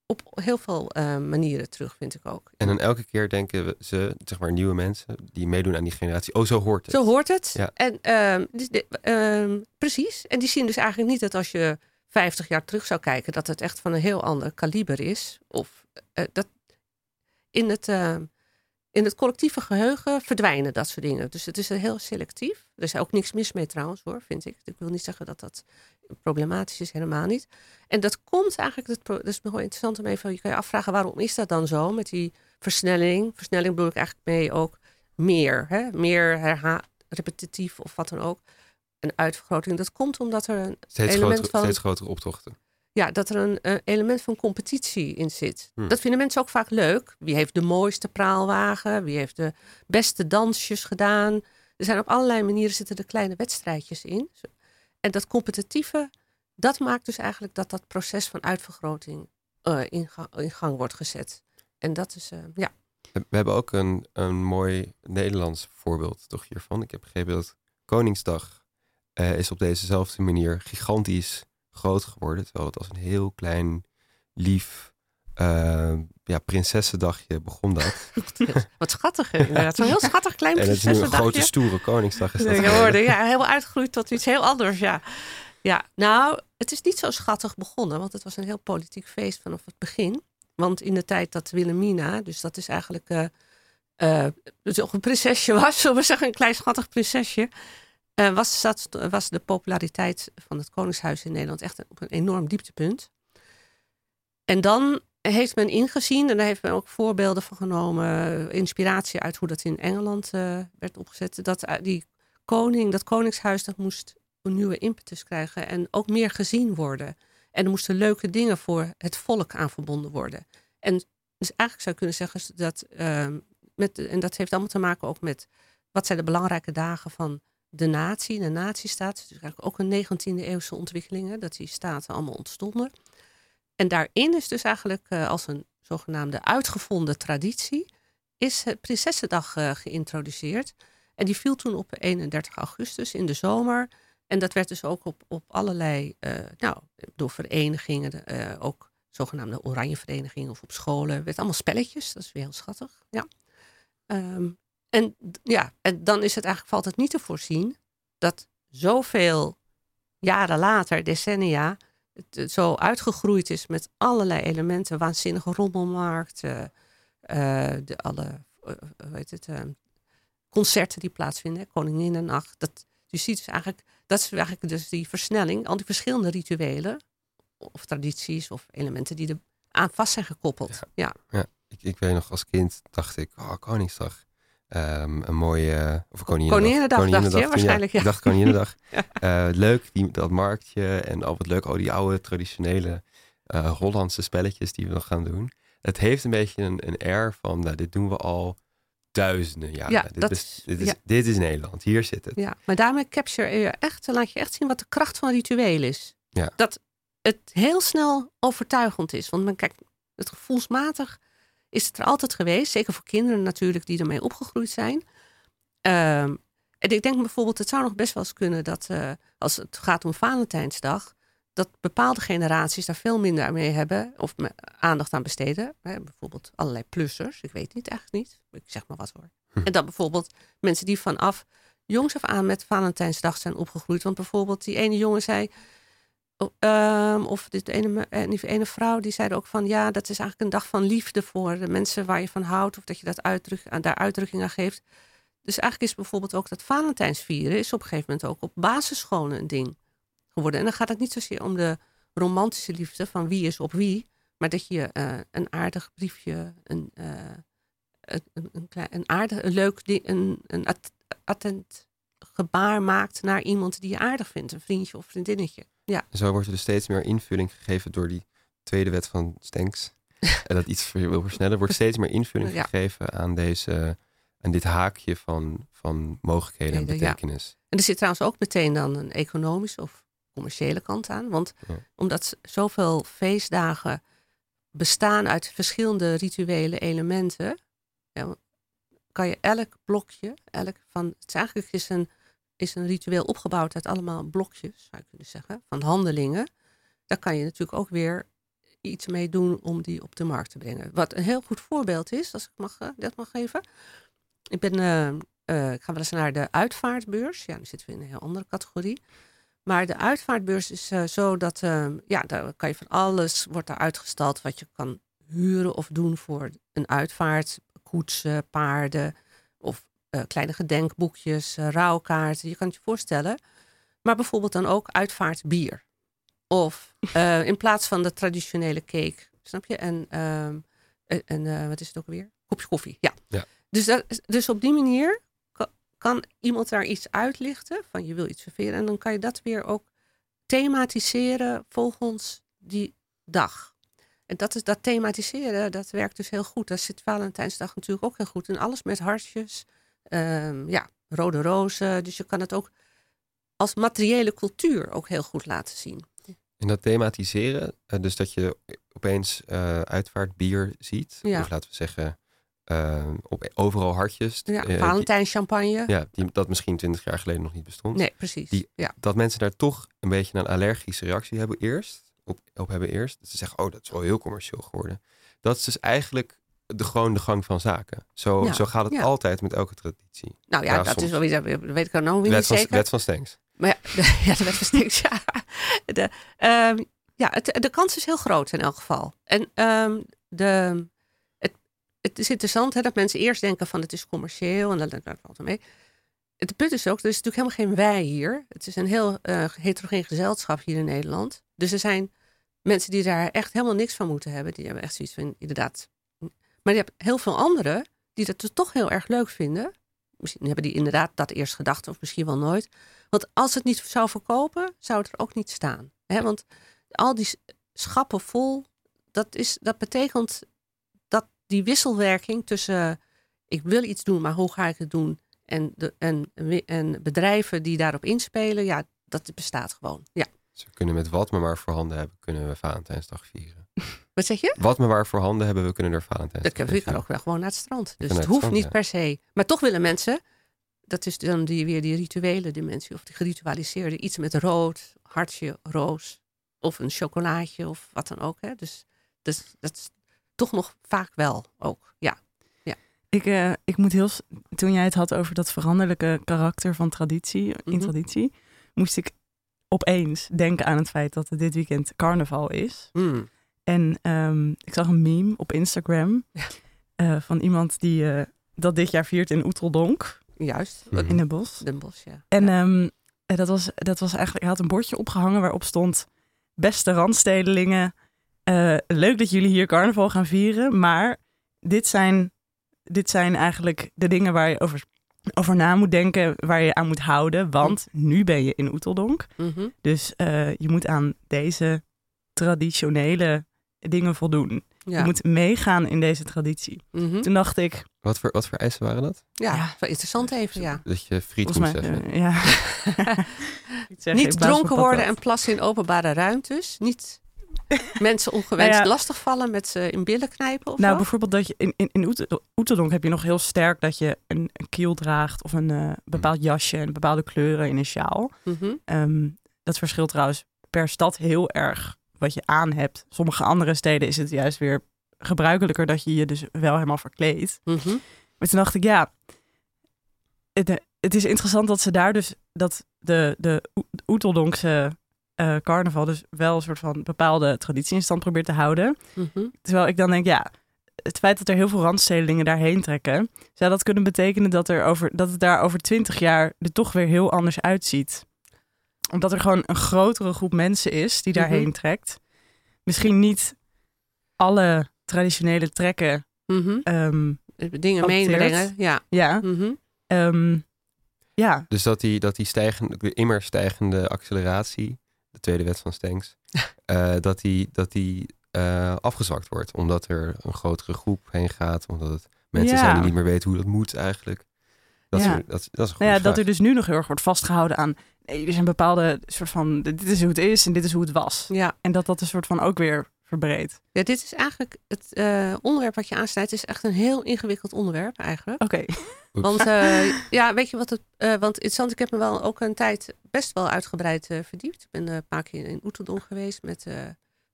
op heel veel eh, manieren terug, vind ik ook. En dan elke keer denken we, ze, zeg maar nieuwe mensen die meedoen aan die generatie, oh zo hoort het. Zo hoort het. Ja. En ehm, dus de- ehm, precies. En die zien dus eigenlijk niet dat als je 50 jaar terug zou kijken, dat het echt van een heel ander kaliber is. Of eh, dat in het, ehm, in het collectieve geheugen verdwijnen dat soort dingen. Dus het is heel selectief. Er is ook niks mis mee trouwens hoor, vind ik. Ik wil niet zeggen dat dat problematisch is, helemaal niet. En dat komt eigenlijk, dat, is nog wel interessant om even, je kan je afvragen waarom is dat dan zo met die versnelling. Versnelling bedoel ik eigenlijk mee ook meer, hè? meer herha repetitief of wat dan ook. Een uitvergroting. Dat komt omdat er een Steeds, element grotere, van steeds grotere optochten. ja, dat er een element van competitie in zit. Hm. Dat vinden mensen ook vaak leuk. Wie heeft de mooiste praalwagen? Wie heeft de beste dansjes gedaan? Er zijn op allerlei manieren zitten er kleine wedstrijdjes in. En dat competitieve, dat maakt dus eigenlijk dat dat proces van uitvergroting eh, in, ga- in gang wordt gezet. En dat is, eh, ja. We hebben ook een, een mooi Nederlands voorbeeld toch hiervan. Ik heb begrepen dat Koningsdag eh, is op dezezelfde manier gigantisch groot geworden. Terwijl het als een heel klein, lief eh, ja, prinsessendagje begon dat. Wat schattig, inderdaad. Zo'n heel schattig klein en het is nu een grote stoere Koningsdag. Is dat Ja, geworden. worden, ja, helemaal uitgegroeid tot iets heel anders, ja. Ja, nou, het is niet zo schattig begonnen, want het was een heel politiek feest vanaf het begin. Want in de tijd dat Wilhelmina, dus dat is eigenlijk eh, dus ook een prinsesje was, zullen we zeggen, een klein schattig prinsesje, was, was de populariteit van het Koningshuis in Nederland echt op een enorm dieptepunt. En dan heeft men ingezien, en daar heeft men ook voorbeelden van genomen, inspiratie uit hoe dat in Engeland eh, werd opgezet, dat eh, die koning, dat koningshuis, dat moest een nieuwe impetus krijgen en ook meer gezien worden. En er moesten leuke dingen voor het volk aan verbonden worden. En dus eigenlijk zou je kunnen zeggen dat, ehm, met, en dat heeft allemaal te maken ook met wat zijn de belangrijke dagen van de natie, de natiestaat. Is eigenlijk ook een 19e eeuwse ontwikkeling, hè, dat die staten allemaal ontstonden. En daarin is dus eigenlijk eh, als een zogenaamde uitgevonden traditie, is het Prinsessendag eh, geïntroduceerd. En die viel toen op 31 augustus in de zomer. En dat werd dus ook op, op allerlei, eh, nou, door verenigingen, ook zogenaamde oranje verenigingen of op scholen. werd allemaal spelletjes, dat is weer heel schattig. Ja. Ehm, en, ja, en dan is het eigenlijk, valt het niet te voorzien dat zoveel jaren later, decennia, het, zo uitgegroeid is met allerlei elementen, waanzinnige rommelmarkt, eh, de alle, hoe heet het, eh, concerten die plaatsvinden, Koninginnennacht. Dat, je ziet dus eigenlijk, dat is eigenlijk dus die versnelling, al die verschillende rituelen of tradities of elementen die er aan vast zijn gekoppeld. Ja, Ja, ik, ik weet nog als kind dacht ik, oh, Koningsdag. Ehm, een mooie, of Koninginnedag. Koninginnedag dacht je, waarschijnlijk, ja. Ik dacht Koninginnedag. Ja. Eh, leuk, die, dat marktje en al wat leuk, al die oude traditionele eh, Hollandse spelletjes die we nog gaan doen. Het heeft een beetje een, een air van, nou, dit doen we al duizenden jaren. Ja, dit, dat is, dit, is, ja. dit is Nederland, hier zit het. ja. maar daarmee capture je echt, laat je echt zien wat de kracht van ritueel is. Ja. Dat het heel snel overtuigend is. Want men kijkt, het gevoelsmatig is het er altijd geweest. Zeker voor kinderen natuurlijk die ermee opgegroeid zijn. Ehm, en ik denk bijvoorbeeld, het zou nog best wel eens kunnen dat eh, als het gaat om Valentijnsdag, dat bepaalde generaties daar veel minder aan mee hebben of me- aandacht aan besteden. Hè, bijvoorbeeld allerlei plussers, ik weet niet, echt niet. Ik zeg maar wat hoor. Hm. En dat bijvoorbeeld mensen die vanaf jongs af aan met Valentijnsdag zijn opgegroeid. Want bijvoorbeeld die ene jongen zei, O- ehm, of dit ene, me- eh, die ene vrouw die zei ook van ja, dat is eigenlijk een dag van liefde voor de mensen waar je van houdt. Of dat je dat uitdruk, aan- daar uitdrukking aan geeft. Dus eigenlijk is bijvoorbeeld ook dat Valentijnsvieren is op een gegeven moment ook op basisscholen een ding geworden. En dan gaat het niet zozeer om de romantische liefde van wie is op wie. Maar dat je eh, een aardig briefje, een, eh, een, een, een, aardig, een leuk een, een at- attent gebaar maakt naar iemand die je aardig vindt. Een vriendje of vriendinnetje. Ja, Zo wordt er dus steeds meer invulling gegeven door die tweede wet van Stenks. en dat iets wil versnellen. wordt steeds meer invulling Ja. gegeven aan, deze, aan dit haakje van, van mogelijkheden en Ja. betekenis. En er zit trouwens ook meteen dan een economische of commerciële kant aan. Want Ja. omdat zoveel feestdagen bestaan uit verschillende rituele elementen, ja, kan je elk blokje, elk van, het is eigenlijk is een, is een ritueel opgebouwd uit allemaal blokjes, zou je kunnen zeggen, van handelingen. Daar kan je natuurlijk ook weer iets mee doen om die op de markt te brengen. Wat een heel goed voorbeeld is, als ik mag, eh, dat mag geven. Ik ben eh, eh, ik ga wel eens naar de uitvaartbeurs. Ja, nu zitten we in een heel andere categorie. Maar de uitvaartbeurs is zo dat, ja, daar kan je van alles, wordt daar uitgestald wat je kan huren of doen voor een uitvaart. Koetsen, paarden of eh, kleine gedenkboekjes, eh, rouwkaarten. Je kan het je voorstellen. Maar bijvoorbeeld dan ook uitvaartbier. Of eh, in plaats van de traditionele cake, snap je? En, ehm, en, en, eh, wat is het ook alweer? Kopje koffie, ja. Ja. Dus, dat, dus op die manier ka- kan iemand daar iets uitlichten van je wil iets serveren. En dan kan je dat weer ook thematiseren volgens die dag. En dat, is, dat thematiseren, dat werkt dus heel goed. Daar zit Valentijnsdag natuurlijk ook heel goed in. Alles met hartjes, ehm, ja, rode rozen. Dus je kan het ook als materiële cultuur ook heel goed laten zien. En dat thematiseren, eh, dus dat je opeens eh uitvaartbier ziet. Ja. Of laten we zeggen, eh, op, overal hartjes. Ja, die- Valentijnschampagne. ja, die, dat misschien twintig jaar geleden nog niet bestond. Nee, precies. Die- ja. Dat mensen daar toch een beetje een allergische reactie hebben eerst. Op, op hebben eerst. Dat ze zeggen, oh, dat is wel heel commercieel geworden. Dat is dus eigenlijk de, gewoon de gang van zaken. Zo, Ja, zo gaat het ja. altijd met elke traditie. Nou ja, Ja, dat soms. is wel weer, dat weet ik nou weer Wet niet van, zeker. wet van Stenks. Maar ja, de, ja, de wet van Stenks, ja. De, ehm, ja, het, de kans is heel groot in elk geval. En ehm, de, het, het is interessant hè, dat mensen eerst denken van het is commercieel en dat, dat valt er mee. Het punt is ook, er is natuurlijk helemaal geen wij hier. Het is een heel eh, heterogeen gezelschap hier in Nederland. Dus er zijn mensen die daar echt helemaal niks van moeten hebben. Die hebben echt zoiets van, inderdaad. Maar je hebt heel veel anderen die dat toch heel erg leuk vinden. Misschien hebben die inderdaad dat eerst gedacht, of misschien wel nooit. Want als het niet zou verkopen, zou het er ook niet staan. Want al die schappen vol, dat, is, dat betekent dat die wisselwerking tussen ik wil iets doen, maar hoe ga ik het doen? En, de, en, en bedrijven die daarop inspelen, ja, dat bestaat gewoon. Ja. Ze kunnen met wat we maar voorhanden hebben, kunnen we Valentijnsdag vieren. Wat zeg je? Wat we maar voorhanden hebben, we kunnen er Dat Valentijnsdag kan, je kan ook wel gewoon naar het strand. Dus het het hoeft strand, niet ja. per se. Maar toch willen mensen, dat is dan die, weer die rituele dimensie of die geritualiseerde, iets met rood, hartje, roos of een chocolaatje of wat dan ook. Hè? Dus, dus dat is toch nog vaak wel ook. Ja. Ik, eh, ik moet heel. Toen jij het had over dat veranderlijke karakter van traditie, in Mhm. traditie, moest ik opeens denken aan het feit dat het dit weekend carnaval is. Mm. En ehm, ik zag een meme op Instagram Ja. eh, van iemand die eh, dat dit jaar viert in Oeteldonk, Juist. Mhm. in het bos. Den Bosch, ja. En ja. ehm, eh, dat, was, dat was eigenlijk, hij had een bordje opgehangen waarop stond: Beste randstedelingen, eh, leuk dat jullie hier carnaval gaan vieren, maar dit zijn, dit zijn eigenlijk de dingen waar je over, over na moet denken, waar je aan moet houden, want nu ben je in Oeteldonk. Mhm. Dus eh, je moet aan deze traditionele dingen voldoen. ja. Je moet meegaan in deze traditie. Mhm. Toen dacht ik, Wat voor, wat voor eisen waren dat? ja, ja. wel interessant even, ja. Dat je friet mij, zeggen. eh, ja. Zeg, Niet dronken worden en plassen in openbare ruimtes. Niet mensen ongewenst Nou ja. lastigvallen met ze in billen knijpen of Nou, bijvoorbeeld dat je in, in, in Oeteldonk heb je nog heel sterk dat je een, een kiel draagt of een eh, bepaald jasje en bepaalde kleuren in een sjaal. Mhm. Ehm, dat verschilt trouwens per stad heel erg wat je aan hebt. Sommige andere steden is het juist weer gebruikelijker dat je je dus wel helemaal verkleedt. Mhm. Maar toen dacht ik, ja, het, het is interessant dat ze daar dus, dat de, de Oe- Oeteldonkse eh, carnaval dus wel een soort van bepaalde traditie in stand probeert te houden. Mhm. Terwijl ik dan denk, ja, het feit dat er heel veel randstedelingen daarheen trekken, zou dat kunnen betekenen dat, er over, dat het daar over twintig jaar er toch weer heel anders uitziet. Omdat er gewoon een grotere groep mensen is die daarheen Mhm. trekt. Misschien niet alle traditionele trekken. Mhm. ehm, Dingen Adopteert. meebrengen, ja. ja, Mhm. ehm, ja, Dus dat die, dat die stijgende, de immer stijgende acceleratie, de tweede wet van Stenks, eh, dat die, dat die eh, afgezwakt wordt. Omdat er een grotere groep heen gaat. Omdat het mensen Ja. zijn die niet meer weten hoe dat moet eigenlijk. Dat, Ja. is, dat, is- dat is een goede nou ja, dat er dus nu nog heel erg wordt vastgehouden aan. Nee, er zijn bepaalde soort van. Dit is hoe het is en dit is hoe het was. ja. En dat dat een soort van ook weer verbreedt. Ja, dit is eigenlijk het eh, onderwerp wat je aansnijdt, is echt een heel ingewikkeld onderwerp eigenlijk. Oké. Want eh, ja, weet je wat het. eh, want interessant, ik heb me wel ook een tijd best wel uitgebreid verdiept. Ik ben een paar keer in Oeteldonk geweest met eh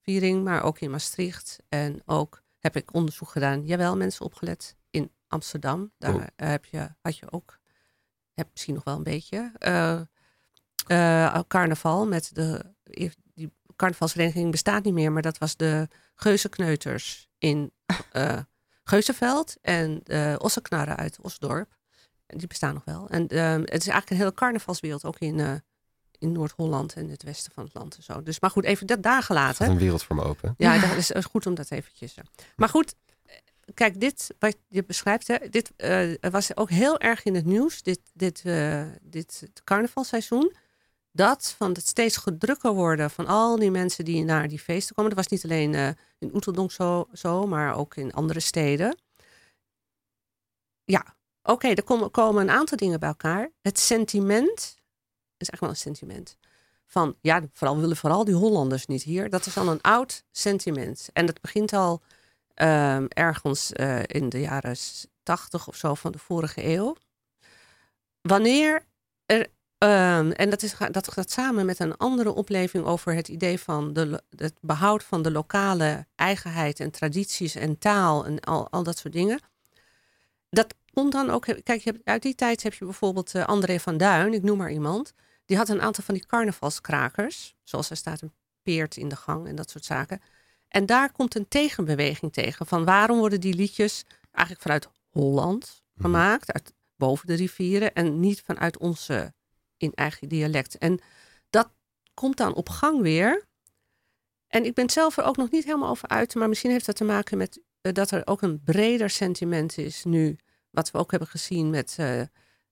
viering, maar ook in Maastricht. En ook heb ik onderzoek gedaan, jawel, mensen opgelet Amsterdam. Daar Oh. eh, heb je, had je ook, heb misschien nog wel een beetje, eh, eh, carnaval met de. Die carnavalsvereniging bestaat niet meer, maar dat was de Geuzenkneuters in Geuzenveld en de Osseknarren uit Osdorp. En Die bestaan nog wel. En ehm, het is eigenlijk een hele carnavalswereld, ook in, in Noord-Holland en het westen van het land en zo. Dus maar goed, even dat daar gelaten. een wereld voor me open. Ja, dat is, is goed om dat eventjes. Maar goed, kijk, dit wat je beschrijft, hè, dit eh, was ook heel erg in het nieuws, dit, dit, eh, dit carnavalseizoen. Dat van het steeds drukker worden van al die mensen die naar die feesten komen. Dat was niet alleen eh, in Oeteldonk zo, zo, maar ook in andere steden. Ja, oké, er komen, komen een aantal dingen bij elkaar. Het sentiment, is echt wel een sentiment van ja, vooral willen vooral die Hollanders niet hier. Dat is al een oud sentiment. En dat begint al ehm, ergens eh, in de jaren 80 of zo van de vorige eeuw. Wanneer er, ehm, en dat, is, dat gaat samen met een andere opleving over het idee van de, het behoud van de lokale eigenheid en tradities en taal en al, al dat soort dingen. Dat komt dan ook, kijk, uit die tijd heb je bijvoorbeeld eh, André van Duin, ik noem maar iemand. Die had een aantal van die carnavalskrakers, zoals er staat een peert in de gang en dat soort zaken. En daar komt een tegenbeweging tegen van waarom worden die liedjes eigenlijk vanuit Holland Mhm. gemaakt, uit boven de rivieren en niet vanuit onze in eigen dialect. En dat komt dan op gang weer. En ik ben het zelf er ook nog niet helemaal over uit, maar misschien heeft dat te maken met eh, dat er ook een breder sentiment is nu, wat we ook hebben gezien met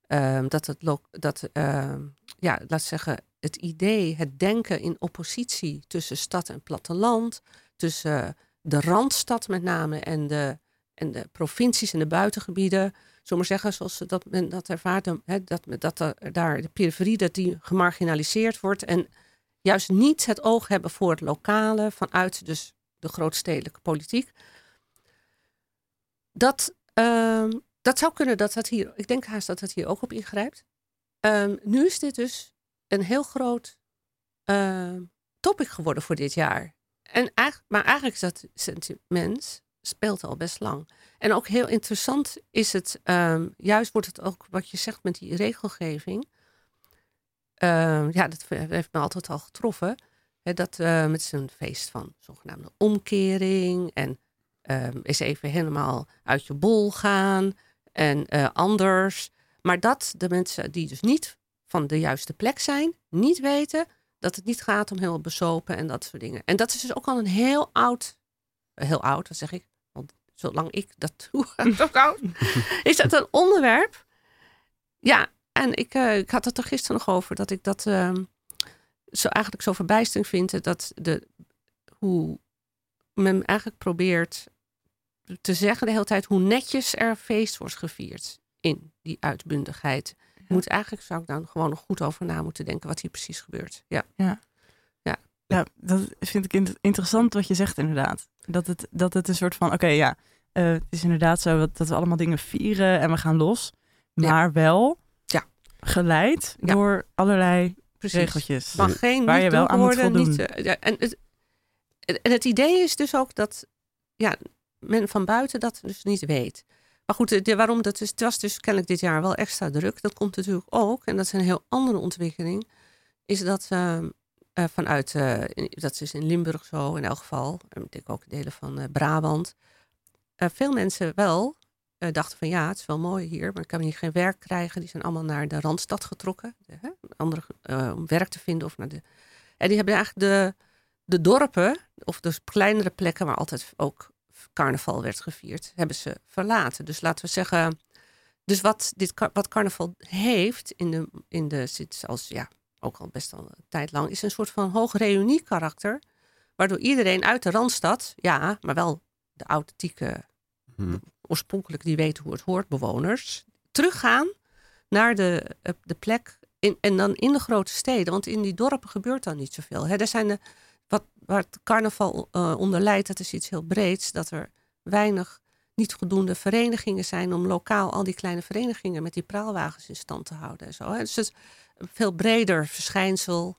ehm, dat het, dat, ehm, ja, laat zeggen, het idee, het denken in oppositie tussen stad en platteland, tussen de randstad met name en de, en de provincies en de buitengebieden. Zomaar zeggen, zoals dat men dat ervaart, hè, dat, dat er daar de periferie dat die gemarginaliseerd wordt en juist niet het oog hebben voor het lokale vanuit dus de grootstedelijke politiek. Dat, ehm, dat zou kunnen dat dat hier, ik denk haast dat dat hier ook op ingrijpt. Ehm, nu is dit dus een heel groot ehm, topic geworden voor dit jaar. En maar eigenlijk is dat sentiment speelt al best lang. En ook heel interessant is het, ehm, juist wordt het ook wat je zegt met die regelgeving. Ehm, ja, dat heeft me altijd al getroffen. Dat eh, met zijn feest van zogenaamde omkering en ehm eens even helemaal uit je bol gaan en eh, anders. Maar dat de mensen die dus niet van de juiste plek zijn, niet weten dat het niet gaat om helemaal besopen en dat soort dingen. En dat is dus ook al een heel oud, eh, heel oud, dat zeg ik, want zolang ik dat doe, ook oud, is dat een onderwerp. Ja, en ik, eh, ik had het er gisteren nog over dat ik dat ehm, zo eigenlijk zo verbijsterend vind dat de, hoe men eigenlijk probeert te zeggen de hele tijd hoe netjes er feest wordt gevierd in die uitbundigheid. Moet eigenlijk, zou ik dan gewoon nog goed over na moeten denken wat hier precies gebeurt. Ja. Ja, dat vind ik in- interessant wat je zegt inderdaad. Dat het, dat het een soort van, oké ja, eh, het is inderdaad zo dat, dat we allemaal dingen vieren en we gaan los. Ja. Maar wel Ja. geleid Ja. door allerlei Precies. regeltjes. mag geen Waar niet je wel aan moet worden, voldoen. niet, eh, ja, en, het, en het idee is dus ook dat ja, men van buiten dat dus niet weet. Maar goed, de, waarom dat het was dus kennelijk dit jaar wel extra druk. Dat komt natuurlijk ook, en dat is een heel andere ontwikkeling, is dat eh, vanuit, in- dat is in Limburg zo in elk geval, en ik denk ook delen van eh, Brabant. Veel mensen wel dachten van ja, het is wel mooi hier, maar ik kan hier geen werk krijgen. Die zijn allemaal naar de Randstad getrokken, hè, andere, om werk te vinden. Of naar de, en die hebben eigenlijk de, de dorpen, of dus kleinere plekken waar altijd ook carnaval werd gevierd, hebben ze verlaten. Dus laten we zeggen, dus wat, dit, wat carnaval heeft in de, in de zit als ja, ook al best al een tijd lang, is een soort van hoog reunie-karakter. Waardoor iedereen uit de Randstad, ja, maar wel de authentieke, Hm. oorspronkelijk die weten hoe het hoort, bewoners, teruggaan naar de, eh, de plek in, en dan in de grote steden. Want in die dorpen gebeurt dan niet zoveel. Hè. Er zijn de, wat, waar het carnaval eh, onder leidt, dat is iets heel breeds, dat er weinig niet voldoende verenigingen zijn om lokaal al die kleine verenigingen met die praalwagens in stand te houden en zo. Dus het is een veel breder verschijnsel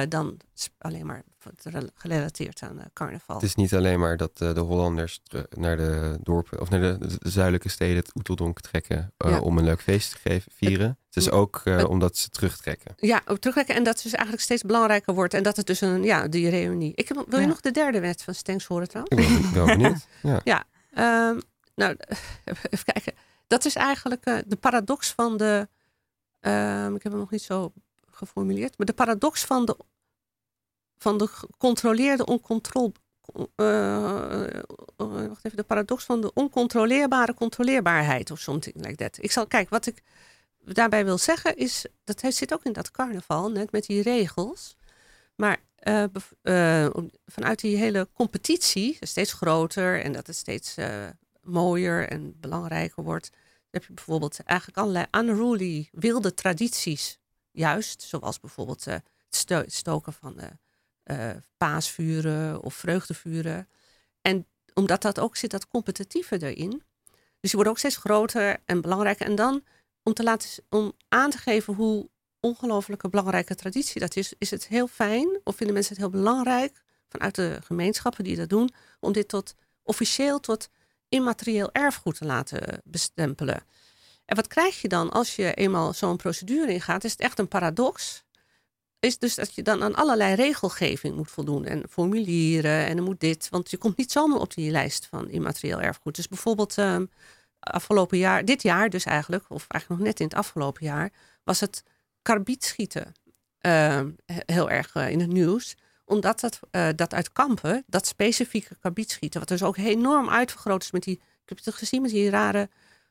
eh, dan alleen maar rel- gerelateerd aan eh, carnaval. Het is niet alleen maar dat eh, de Hollanders naar de dorpen of naar de, de zuidelijke steden, het Oeteldonk trekken eh, Ja. om een leuk feest te geven, vieren. Het is ook eh, het- omdat ze terugtrekken. Ja, ook terugkijken en dat het dus eigenlijk steeds belangrijker wordt en dat het dus een, ja, die reunie. Ik heb, wil je Ja. nog de derde wet van Stenks horen trouwens? Ik ben wel benieuwd. Ja. Ehm, nou, even kijken. Dat is eigenlijk eh, de paradox van de. ehm, ik heb hem nog niet zo geformuleerd. Maar de paradox van de. van de gecontroleerde oncontrol. eh, eh, wacht even. De paradox van de oncontroleerbare controleerbaarheid of something like. Ik zal kijken. Wat ik daarbij wil zeggen is. dat zit ook in dat carnaval, net met die regels. Maar eh, vanuit die hele competitie, steeds groter en dat het steeds mooier en belangrijker wordt, heb je bijvoorbeeld eigenlijk allerlei unruly, wilde tradities. Juist, zoals bijvoorbeeld eh, het sto- stoken van eh, paasvuren of vreugdevuren. En omdat dat ook zit, dat competitieve erin. Dus die worden ook steeds groter en belangrijker. En dan, om, te laten, om aan te geven hoe ongelooflijke belangrijke traditie dat is, is het heel fijn, of vinden mensen het heel belangrijk, vanuit de gemeenschappen die dat doen, om dit tot officieel tot immaterieel erfgoed te laten bestempelen. En wat krijg je dan als je eenmaal zo'n procedure ingaat? Is het echt een paradox? Is dus dat je dan aan allerlei regelgeving moet voldoen en formulieren en dan moet dit, want je komt niet zomaar op die lijst van immaterieel erfgoed. Dus bijvoorbeeld ehm, afgelopen jaar, dit jaar dus eigenlijk, of eigenlijk nog net in het afgelopen jaar, was het karbietschieten ehm, he- heel erg eh, in het nieuws omdat dat, eh, dat uit kampen, dat specifieke karbietschieten, wat dus ook enorm uitvergroot is met die, ik heb het gezien met die rare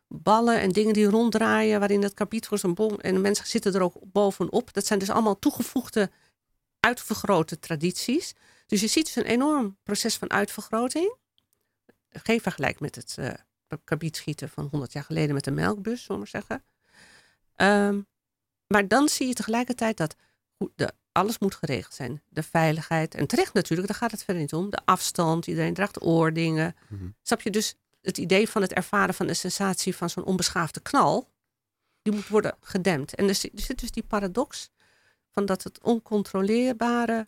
ballen en dingen die ronddraaien, waarin dat voor zo'n bom, en de mensen zitten er ook bovenop. Dat zijn dus allemaal toegevoegde, uitvergrote tradities. Dus je ziet dus een enorm proces van uitvergroting. Geen vergelijk met het eh karbietschieten van 100 jaar geleden met de melkbus, zullen we maar zeggen. Ehm, maar dan zie je tegelijkertijd dat de, alles moet geregeld zijn. De veiligheid. En terecht natuurlijk, daar gaat het verder niet om. De afstand, iedereen draagt oordingen. Mhm. Snap je dus het idee van het ervaren van de sensatie van zo'n onbeschaafde knal? Die moet worden gedempt. En er zit, er zit dus die paradox van dat het oncontroleerbare,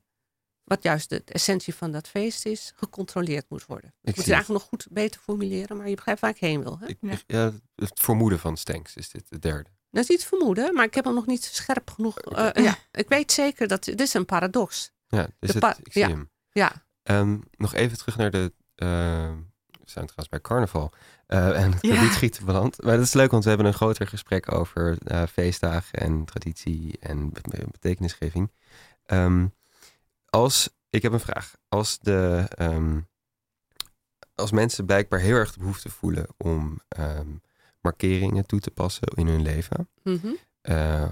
wat juist de, de essentie van dat feest is, gecontroleerd moet worden. Ik moet het eigenlijk nog goed beter formuleren, maar je begrijpt waar ik heen wil. Hè? Ik, Ja. ik- ja, het vermoeden van Stenks is dit, de derde. Dat is niet vermoeden, maar ik heb hem nog niet scherp genoeg. eh, ja, ik weet zeker dat dit is een paradox. Ja, dus De het, pa- ik zie ja. hem. Ja, Ehm, nog even terug naar de. eh, we zijn trouwens bij carnaval. eh, en het Ja. gebiedsschieten beland. Maar dat is leuk, want we hebben een groter gesprek over eh, feestdagen en traditie en be- be- betekenisgeving. Ehm, als, ik heb een vraag. Als, de, ehm, als mensen blijkbaar heel erg de behoefte voelen om ehm, markeringen toe te passen in hun leven, mhm. eh,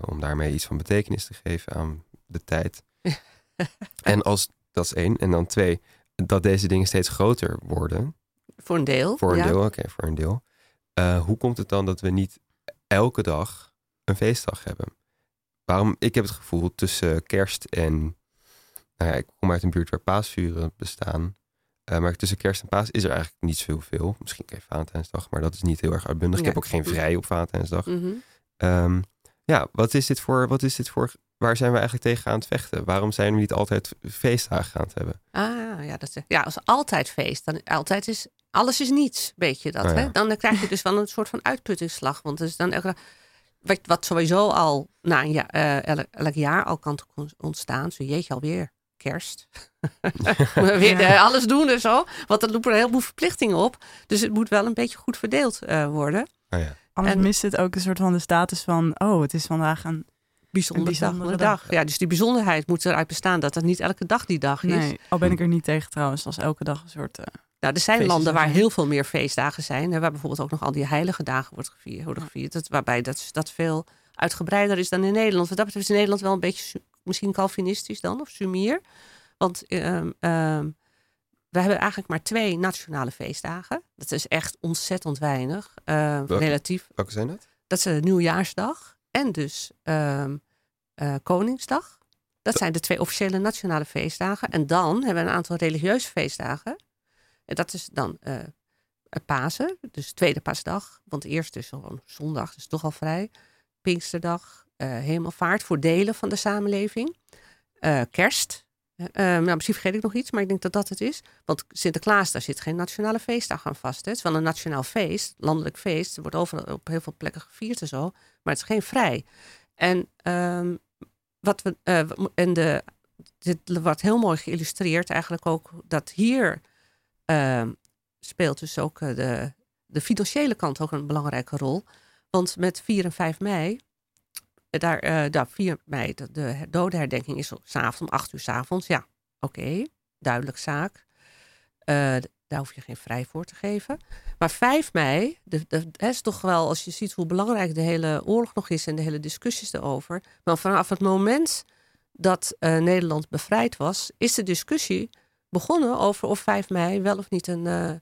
om daarmee iets van betekenis te geven aan de tijd. en als dat is één. En dan twee, dat deze dingen steeds groter worden. Voor een deel. Voor een ja. deel, oké, voor een deel. Eh, hoe komt het dan dat we niet elke dag een feestdag hebben? Waarom? Ik heb het gevoel tussen kerst en. Nou ja, ik kom uit een buurt waar paasvuren bestaan. Eh, maar tussen kerst en paas is er eigenlijk niet zoveel. Misschien even Valentijnsdag, maar dat is niet heel erg uitbundig. Ik heb ook geen vrij op Valentijnsdag. Mhm. Ehm, ja, wat is dit voor, wat is dit voor, waar zijn we eigenlijk tegen aan het vechten? Waarom zijn we niet altijd feestdagen gaan het hebben? Ah, ja, dat is, ja, als altijd feest. Dan altijd is, alles is niets, weet je dat. Ja. hè? Dan krijg je dus wel een soort van uitputtingsslag. Want dus dan elke wat, wat sowieso al na een jaar, eh, elk, elk jaar al kan ontstaan. Zo jeetje, alweer kerst. weer de, alles doen en zo. Want dat roept er een heleboel verplichtingen op. Dus het moet wel een beetje goed verdeeld eh, worden. Oh ja. Anders En- mist het ook een soort van de status van... oh, het is vandaag een... Bijzondere, Een bijzondere dag. dag. Ja, dus die bijzonderheid moet eruit bestaan dat het niet elke dag die dag is. Nee, al ben ik er niet tegen trouwens. Als elke dag een soort... eh, Nou, er zijn landen waar heel veel meer feestdagen zijn. Hè, waar bijvoorbeeld ook nog al die heilige dagen wordt gevierd. Worden gevierd dat, waarbij dat, dat veel uitgebreider is dan in Nederland. Wat dat betreft is Nederland wel een beetje misschien Calvinistisch dan, of sumier. Want ehm, ehm, we hebben eigenlijk maar twee nationale feestdagen. Dat is echt ontzettend weinig. eh, Welke? relatief. Welke zijn dat? Dat is de nieuwjaarsdag en dus ehm, eh, Koningsdag. Dat zijn de twee officiële nationale feestdagen. En dan hebben we een aantal religieuze feestdagen. Dat is dan eh Pasen, dus tweede paasdag. Want eerst is gewoon zondag, dus toch al vrij. Pinksterdag, eh, hemelvaart voor delen van de samenleving. Kerst. Nou, misschien vergeet ik nog iets, maar ik denk dat dat het is. Want Sinterklaas, daar zit geen nationale feestdag aan vast. Hè. Het is wel een nationaal feest, landelijk feest. Het wordt overal op heel veel plekken gevierd en zo. Maar het is geen vrij. En, ehm, wat we, en de, dit wordt heel mooi geïllustreerd eigenlijk ook dat hier speelt dus ook eh, de, de financiële kant ook een belangrijke rol. Want met 4 en 5 mei, eh, daar, eh daar 4 mei, de, de dodenherdenking is s'avonds om 8 uur s'avonds. Ja, oké, duidelijk zaak. Daar hoef je geen vrij voor te geven. Maar 5 mei, hè, is toch wel, als je ziet hoe belangrijk de hele oorlog nog is en de hele discussies erover. Maar vanaf het moment dat Nederland bevrijd was, is de discussie begonnen over of 5 mei wel of niet een eh,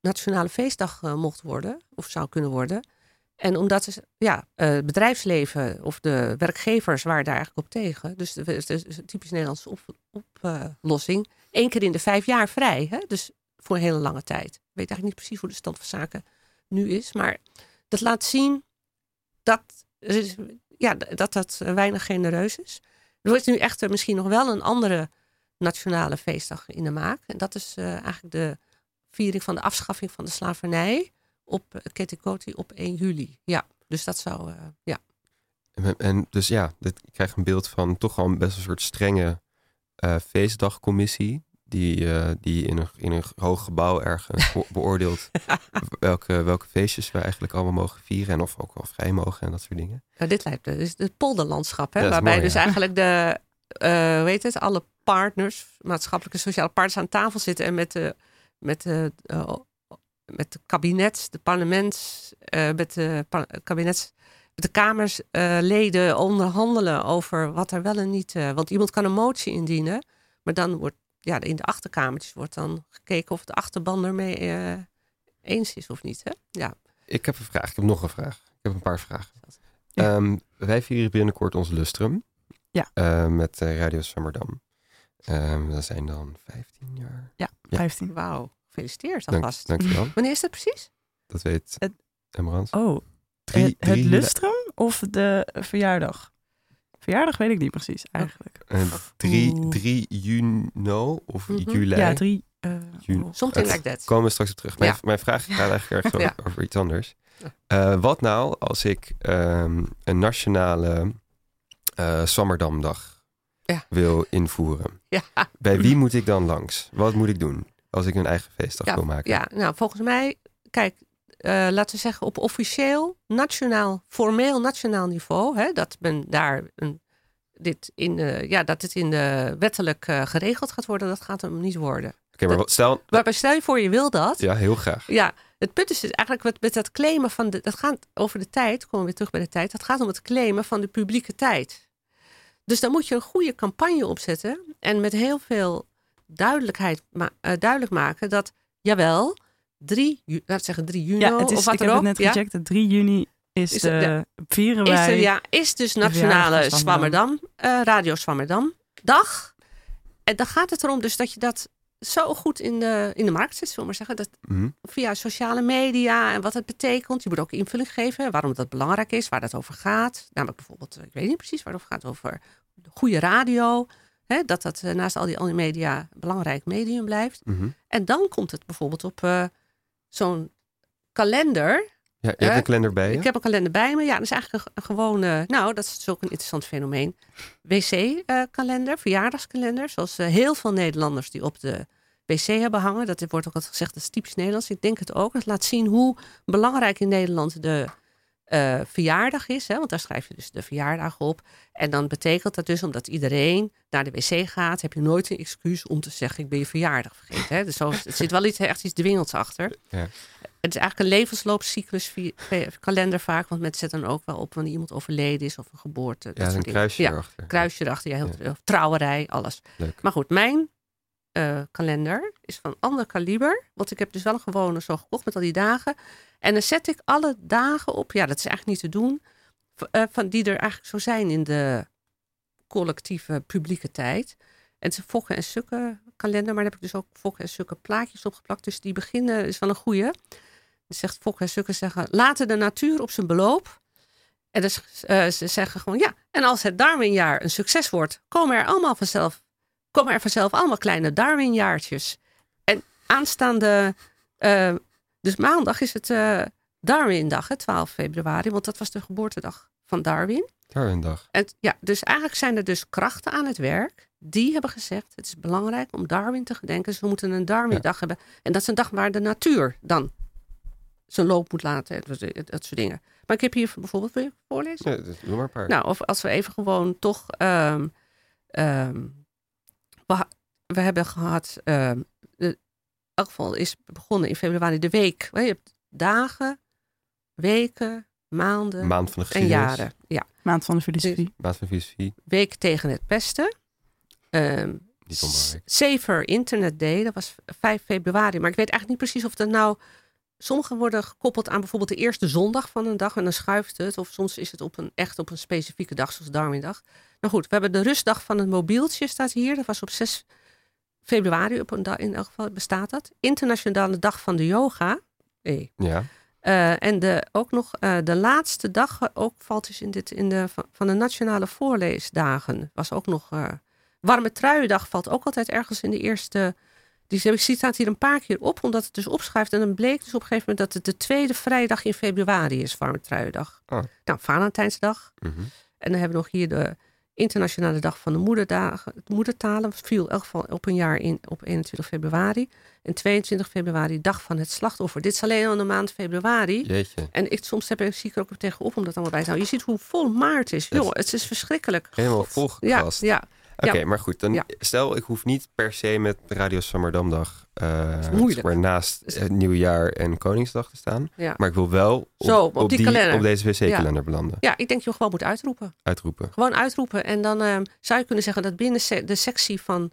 nationale feestdag eh, mocht worden, of zou kunnen worden. En omdat dus, ja, eh, het bedrijfsleven of de werkgevers waren daar eigenlijk op tegen. Dus het is een typisch Nederlandse op- oplossing. Eén keer in de vijf jaar vrij. Hè? Dus voor een hele lange tijd. Ik weet eigenlijk niet precies hoe de stand van zaken nu is. Maar dat laat zien dat ja, dat, dat weinig genereus is. Er wordt nu echt misschien nog wel een andere nationale feestdag in de maak. En dat is eh, eigenlijk de viering van de afschaffing van de slavernij op uh, Ketikoti op 1 juli. Ja, dus dat zou, uh, ja. En, en dus ja, dit, ik krijg een beeld van toch al best een soort strenge feestdagcommissie. Die, uh, die in, een, in een hoog gebouw ergens beoordeelt welke, welke feestjes we eigenlijk allemaal mogen vieren. En of ook wel vrij mogen en dat soort dingen. Nou, dit lijkt dus het polderlandschap, hè, Ja, waarbij mooi, dus ja. eigenlijk de, uh, weet het, alle partners, maatschappelijke sociale partners aan tafel zitten en met de, met de, uh, met de kabinet, de parlements, uh, met de kabinets, met de kamersleden onderhandelen over wat er wel en niet. Want iemand kan een motie indienen, maar dan wordt ja, in de achterkamertjes wordt dan gekeken of de achterban ermee eens is of niet. Hè? Ja. Ik heb een vraag. Ik heb nog een vraag. Ik heb een paar vragen. Ja. Um, wij vieren binnenkort ons lustrum. Ja. Uh, met uh, Radio Swammerdam. Um, dat zijn dan 15 jaar. Ja, 15. Wauw. Gefeliciteerd Dank, alvast. dankjewel. Wanneer is dat precies? Dat weet Het- Emerans. Oh, Drie- het, het drie- lustrum of de verjaardag? Verjaardag weet ik niet precies eigenlijk. Uh, 3, Oeh. 3 juni of Mhm. juli. Ja, drie. eh, Juni. oh. Something Het- like that. komen we straks op terug. Mijn, Ja. mijn vraag gaat eigenlijk erg Ja. over, over iets anders. Ja. Eh, wat nou als ik ehm, een nationale eh Swammerdamdag Ja. wil invoeren? Ja. Bij wie moet ik dan langs? Wat moet ik doen als ik een eigen feestdag Ja, wil maken? Ja, nou volgens mij, kijk, eh, laten we zeggen op officieel, nationaal, formeel nationaal niveau, hè, dat men daar een, dit in de, ja, dat het in de wettelijk eh, geregeld gaat worden, dat gaat hem niet worden. Oké, maar wat, stel... Maar maar stel je voor, je wil dat. Ja, heel graag. Ja, het punt is dus eigenlijk wat met dat claimen van de. Dat gaat over de tijd, komen we weer terug bij de tijd. Dat gaat om het claimen van de publieke tijd. Dus dan moet je een goede campagne opzetten. En met heel veel duidelijkheid ma- eh, duidelijk maken dat, jawel, 3, ju- laten we zeggen 3 juni Ja, het is, of wat ik er heb ook. het net ja, gecheckt. 3 juni is, Is de, vieren is, wij. er, ja, is dus Nationale Swammerdam, eh, Radio Swammerdam dag. En dan gaat het erom dus dat je dat zo goed in de, in de markt zet, zullen we maar zeggen. Dat, Mhm. via sociale media en wat het betekent. Je moet ook invulling geven waarom dat belangrijk is, waar dat over gaat. Namelijk bijvoorbeeld, eh, ik weet niet precies waar het over gaat, over goede radio. Hè, dat dat eh, naast al die andere media een belangrijk medium blijft. Mhm. En dan komt het bijvoorbeeld op eh, zo'n kalender Ja, je hebt een kalender bij je? Ik heb een kalender bij me. Ja, dat is eigenlijk een, een gewone, nou, dat is ook een interessant fenomeen. Wc-kalender, verjaardagskalender. Zoals eh, heel veel Nederlanders die op de wc hebben hangen. Dat wordt ook altijd gezegd, dat is typisch Nederlands. Ik denk het ook. Het laat zien hoe belangrijk in Nederland de eh, verjaardag is. Hè? Want daar schrijf je dus de verjaardag op. En dan betekent dat dus, omdat iedereen naar de wc gaat, heb je nooit een excuus om te zeggen, ik ben je verjaardag vergeten. Hè? Dus zo, er zit wel iets, echt iets dwingends achter. Ja. Het is eigenlijk een levensloopcyclus kalender vaak, want mensen zetten dan ook wel op wanneer iemand overleden is of een geboorte. dat Ja, soort een kruisje Ja, erachter. kruisje erachter, ja, heel, Ja. trouwerij, alles. Leuk. Maar goed, mijn eh, kalender is van ander kaliber. Want ik heb dus wel een gewone zo gekocht met al die dagen. En dan zet ik alle dagen op. Ja, dat is eigenlijk niet te doen. eh, van die er eigenlijk zo zijn in de collectieve publieke tijd. En het is een Fokken en Sukken kalender. Maar daar heb ik dus ook Fokken en Sukken plaatjes opgeplakt. Dus die beginnen is wel een goeie. Zegt Fokken en Sukken zeggen, laten de natuur op zijn beloop. En dus, eh, ze zeggen gewoon, ja, en als het Darwinjaar een succes wordt, komen er allemaal vanzelf, komen er vanzelf allemaal kleine Darwinjaartjes. En aanstaande, eh, dus maandag is het eh Darwindag, hè, 12 februari, want dat was de geboortedag van Darwin. Daar een dag. En, ja, dus eigenlijk zijn er dus krachten aan het werk. Die hebben gezegd, het is belangrijk om Darwin te gedenken. Dus we moeten een Darwindag hebben. En dat is een dag waar de natuur dan zijn loop moet laten. Dat, soort dingen. Maar ik heb hier bijvoorbeeld, wil je voorlezen? Ja, doe maar een paar. Nou, of als we even gewoon toch. ehm, ehm, we, hebben gehad. ehm, de, in elk geval is begonnen in februari de week. hè, Je hebt dagen, weken, maanden Maand van de en jaren. Ja, Maand van de filosofie. Maand van filosofie. week tegen het pesten. Ehm Niet onbelangrijk. Safer Internet Day, dat was 5 februari. Maar ik weet eigenlijk niet precies of dat nou. Sommige worden gekoppeld aan bijvoorbeeld de eerste zondag van een dag en dan schuift het. Of soms is het op een, echt op een specifieke dag, zoals Darwindag. Nou goed, we hebben de rustdag van het mobieltje staat hier. Dat was op 6 februari, op een dag, in elk geval bestaat dat. Internationale dag van de yoga. Hey. Ja. Eh, en de, ook nog eh, de laatste dag, eh, ook valt dus in, dit, in de, van, de nationale voorleesdagen, was ook nog. warme truiendag valt ook altijd ergens in de eerste. Die ik zie staat hier een paar keer op, omdat het dus opschuift. En dan bleek dus op een gegeven moment dat het de tweede vrijdag in februari is, warme truiendag. Oh. Nou, Valentijnsdag. Mhm. En dan hebben we nog hier de Internationale Dag van de Moederdagen, Moedertalen. viel in elk geval op een jaar in op 21 februari. En 22 februari, Dag van het Slachtoffer. Dit is alleen al in de maand februari. Jeetje. En ik, soms heb ik, zie ik er ook tegenop om dat allemaal bij te houden. Je ziet hoe vol maart is. Het- Jongen, het is verschrikkelijk. Helemaal God. volgekrast. Ja, ja. Oké, Ja. maar goed. Dan Ja. Stel, ik hoef niet per se met Radio Swammerdamdag is moeilijk. zeg maar naast Is- het Nieuwjaar en Koningsdag te staan. Ja. Maar ik wil wel op, Zo, op die op deze wc-kalender belanden. ja, ik denk je gewoon moet uitroepen. Uitroepen. Gewoon uitroepen. En dan ehm, zou je kunnen zeggen dat binnen se- de sectie van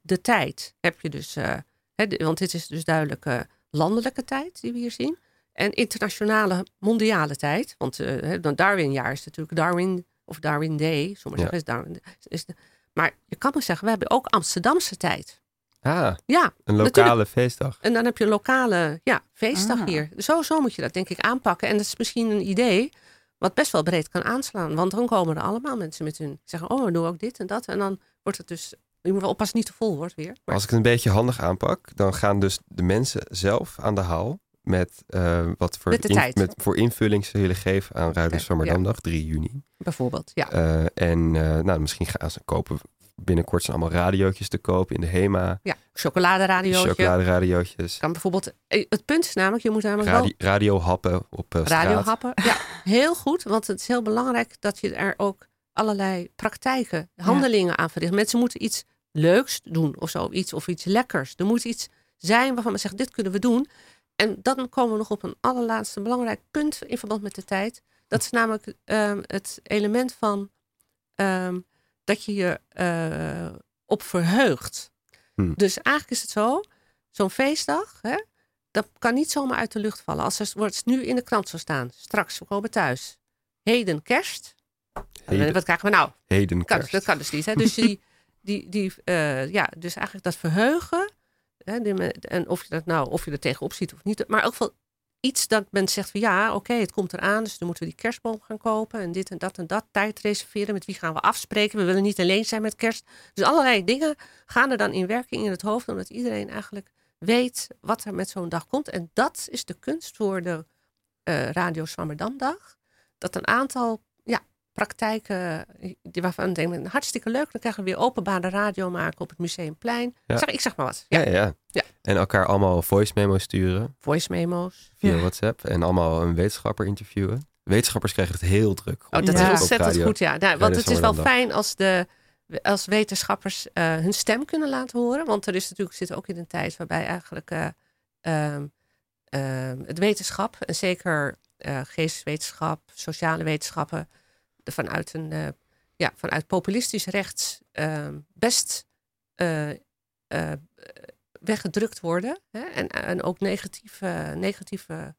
de tijd heb je dus... eh, hè, de- want dit is dus duidelijk eh, landelijke tijd die we hier zien. En internationale, mondiale tijd. Want dan Darwinjaar is natuurlijk Darwin of Darwin Day. Sommigen zeggen is Darwin. Is de, maar je kan ook zeggen, we hebben ook Amsterdamse tijd. Ah, Ja, een lokale feestdag. En dan heb je een lokale ja, feestdag Ah. hier. Zo, zo moet je dat denk ik aanpakken. En dat is misschien een idee wat best wel breed kan aanslaan. Want dan komen er allemaal mensen met hun zeggen... oh, we doen ook dit en dat. En dan wordt het dus... Je moet wel oppassen niet te vol wordt weer. Maar, Als ik het een beetje handig aanpak, dan gaan dus de mensen zelf aan de haal met eh, wat voor, Met de in- met, voor invulling ze willen geven aan Radio Oké, Swammerdamdag, 3 juni. bijvoorbeeld, ja. Eh, en eh, nou, misschien gaan ze kopen. Binnenkort zijn allemaal radiootjes te kopen in de HEMA. ja. Chocoladeradiootje. Chocoladeradiootjes. Kan bijvoorbeeld... Het punt is namelijk, je moet namelijk Radio, wel radiohappen op straat. radiohappen... Ja, heel goed. Want het is heel belangrijk dat je er ook allerlei praktijken, handelingen aan verricht. Mensen moeten iets leuks doen of zo. Iets, of iets lekkers. Er moet iets zijn waarvan men zegt, dit kunnen we doen. En dan komen we nog op een allerlaatste belangrijk punt in verband met de tijd. Dat is namelijk ehm, het element van ehm, dat je je eh, op verheugt. Hmm. Dus eigenlijk is het zo, zo'n feestdag, hè, dat kan niet zomaar uit de lucht vallen. Als er wordt nu in de krant zou staan, straks, we komen thuis. Heden kerst. Heden, Wat krijgen we nou? heden kerst. dat kan dus niet. Hè? Dus, die, die, die, eh, ja, dus eigenlijk dat verheugen. En of je dat nou, of je er tegenop ziet of niet. Maar in elk geval iets dat men zegt van ja, oké, het komt eraan. Dus dan moeten we die kerstboom gaan kopen. En dit en dat en dat. Tijd reserveren. Met wie gaan we afspreken? We willen niet alleen zijn met kerst. Dus allerlei dingen gaan er dan in werking in het hoofd. Omdat iedereen eigenlijk weet wat er met zo'n dag komt. En dat is de kunst voor de eh, Radio Zwammerdamdag. Dat een aantal ja, praktijken, die waarvan ik denk, hartstikke leuk. Dan krijgen we weer openbare radio maken op het Museumplein. Ja. Zeg, ik zeg maar wat. Ja, Ja, ja, ja. Ja. En elkaar allemaal voice memo's sturen voice memo's. via Ja. WhatsApp. En allemaal een wetenschapper interviewen. Wetenschappers krijgen het heel druk. Oh, dat eh, is ontzettend goed, ja. Nou, want het is wel fijn als, de, als wetenschappers eh, hun stem kunnen laten horen. Want er is natuurlijk, zit ook in een tijd waarbij eigenlijk eh, ehm, ehm, het wetenschap, en zeker eh, geesteswetenschap, sociale wetenschappen, vanuit, een, eh, ja, vanuit populistisch rechts ehm, best eh, eh, weggedrukt worden. Hè? En, en ook negatieve, negatieve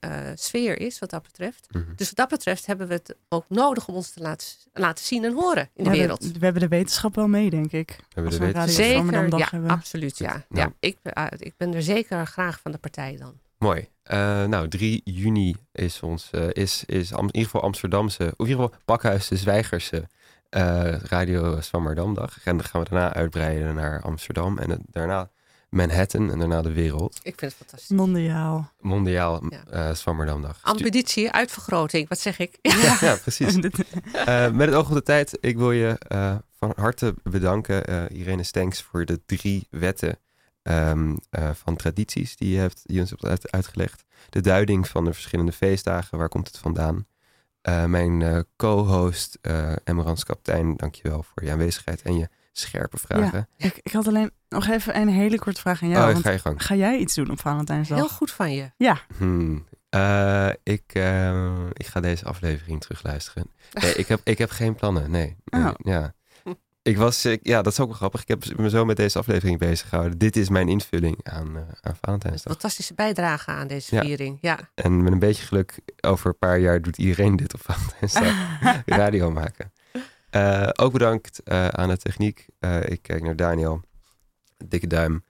eh, sfeer is wat dat betreft. Mhm. Dus wat dat betreft hebben we het ook nodig om ons te laten, laten zien en horen in de wereld. We, we hebben de wetenschap wel mee, denk ik. We hebben de we wetenschap. Zeker, ja, hebben. absoluut. Ja, ja. nou. Ik, ik ben er zeker graag van de partij dan. Mooi. Eh, nou, 3 juni is ons, eh, is, is Am- in ieder geval Amsterdamse, of in ieder geval Pakhuis de Zwijgerse eh, Radio Zwammerdamdag. En dan gaan we daarna uitbreiden naar Amsterdam en het- daarna Manhattan en daarna de wereld. Ik vind het fantastisch. Mondiaal. Mondiaal Ja. eh Zwammerdamdag. Stu- Ambitie, uitvergroting, wat zeg ik? Ja, ja, precies. Eh, met het oog op de tijd, ik wil je eh, van harte bedanken, eh, Irene Stenks, voor de drie wetten ehm, eh, van tradities die je, hebt, die je ons hebt uit- uitgelegd. De duiding van de verschillende feestdagen, waar komt het vandaan? Eh, mijn eh, co-host uh, Emmerans Kaptein, dankjewel voor je aanwezigheid en je scherpe vragen. ik, ik had alleen nog even een hele korte vraag aan jou. oh, want ga je gang. ga jij iets doen op Valentijnsdag? Heel goed van je. Hmm. Eh, ik, ik ga deze aflevering terugluisteren. Nee, ik heb, ik heb geen plannen. Nee. nee, Oh. Ja. Ik was, ik, ja, dat is ook wel grappig. Ik heb me zo met deze aflevering bezig gehouden. Dit is mijn invulling aan, eh, aan Valentijnsdag. Fantastische bijdrage aan deze viering. Ja. En met een beetje geluk, over een paar jaar doet iedereen dit op Valentijnsdag. radio maken. Eh, ook bedankt eh, aan de techniek. Ik kijk naar Daniel. Dikke duim.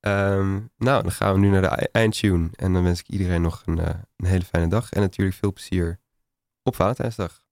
Ehm, nou, dan gaan we nu naar de ei- eindtune. En dan wens ik iedereen nog een, een hele fijne dag. En natuurlijk veel plezier op Valentijnsdag.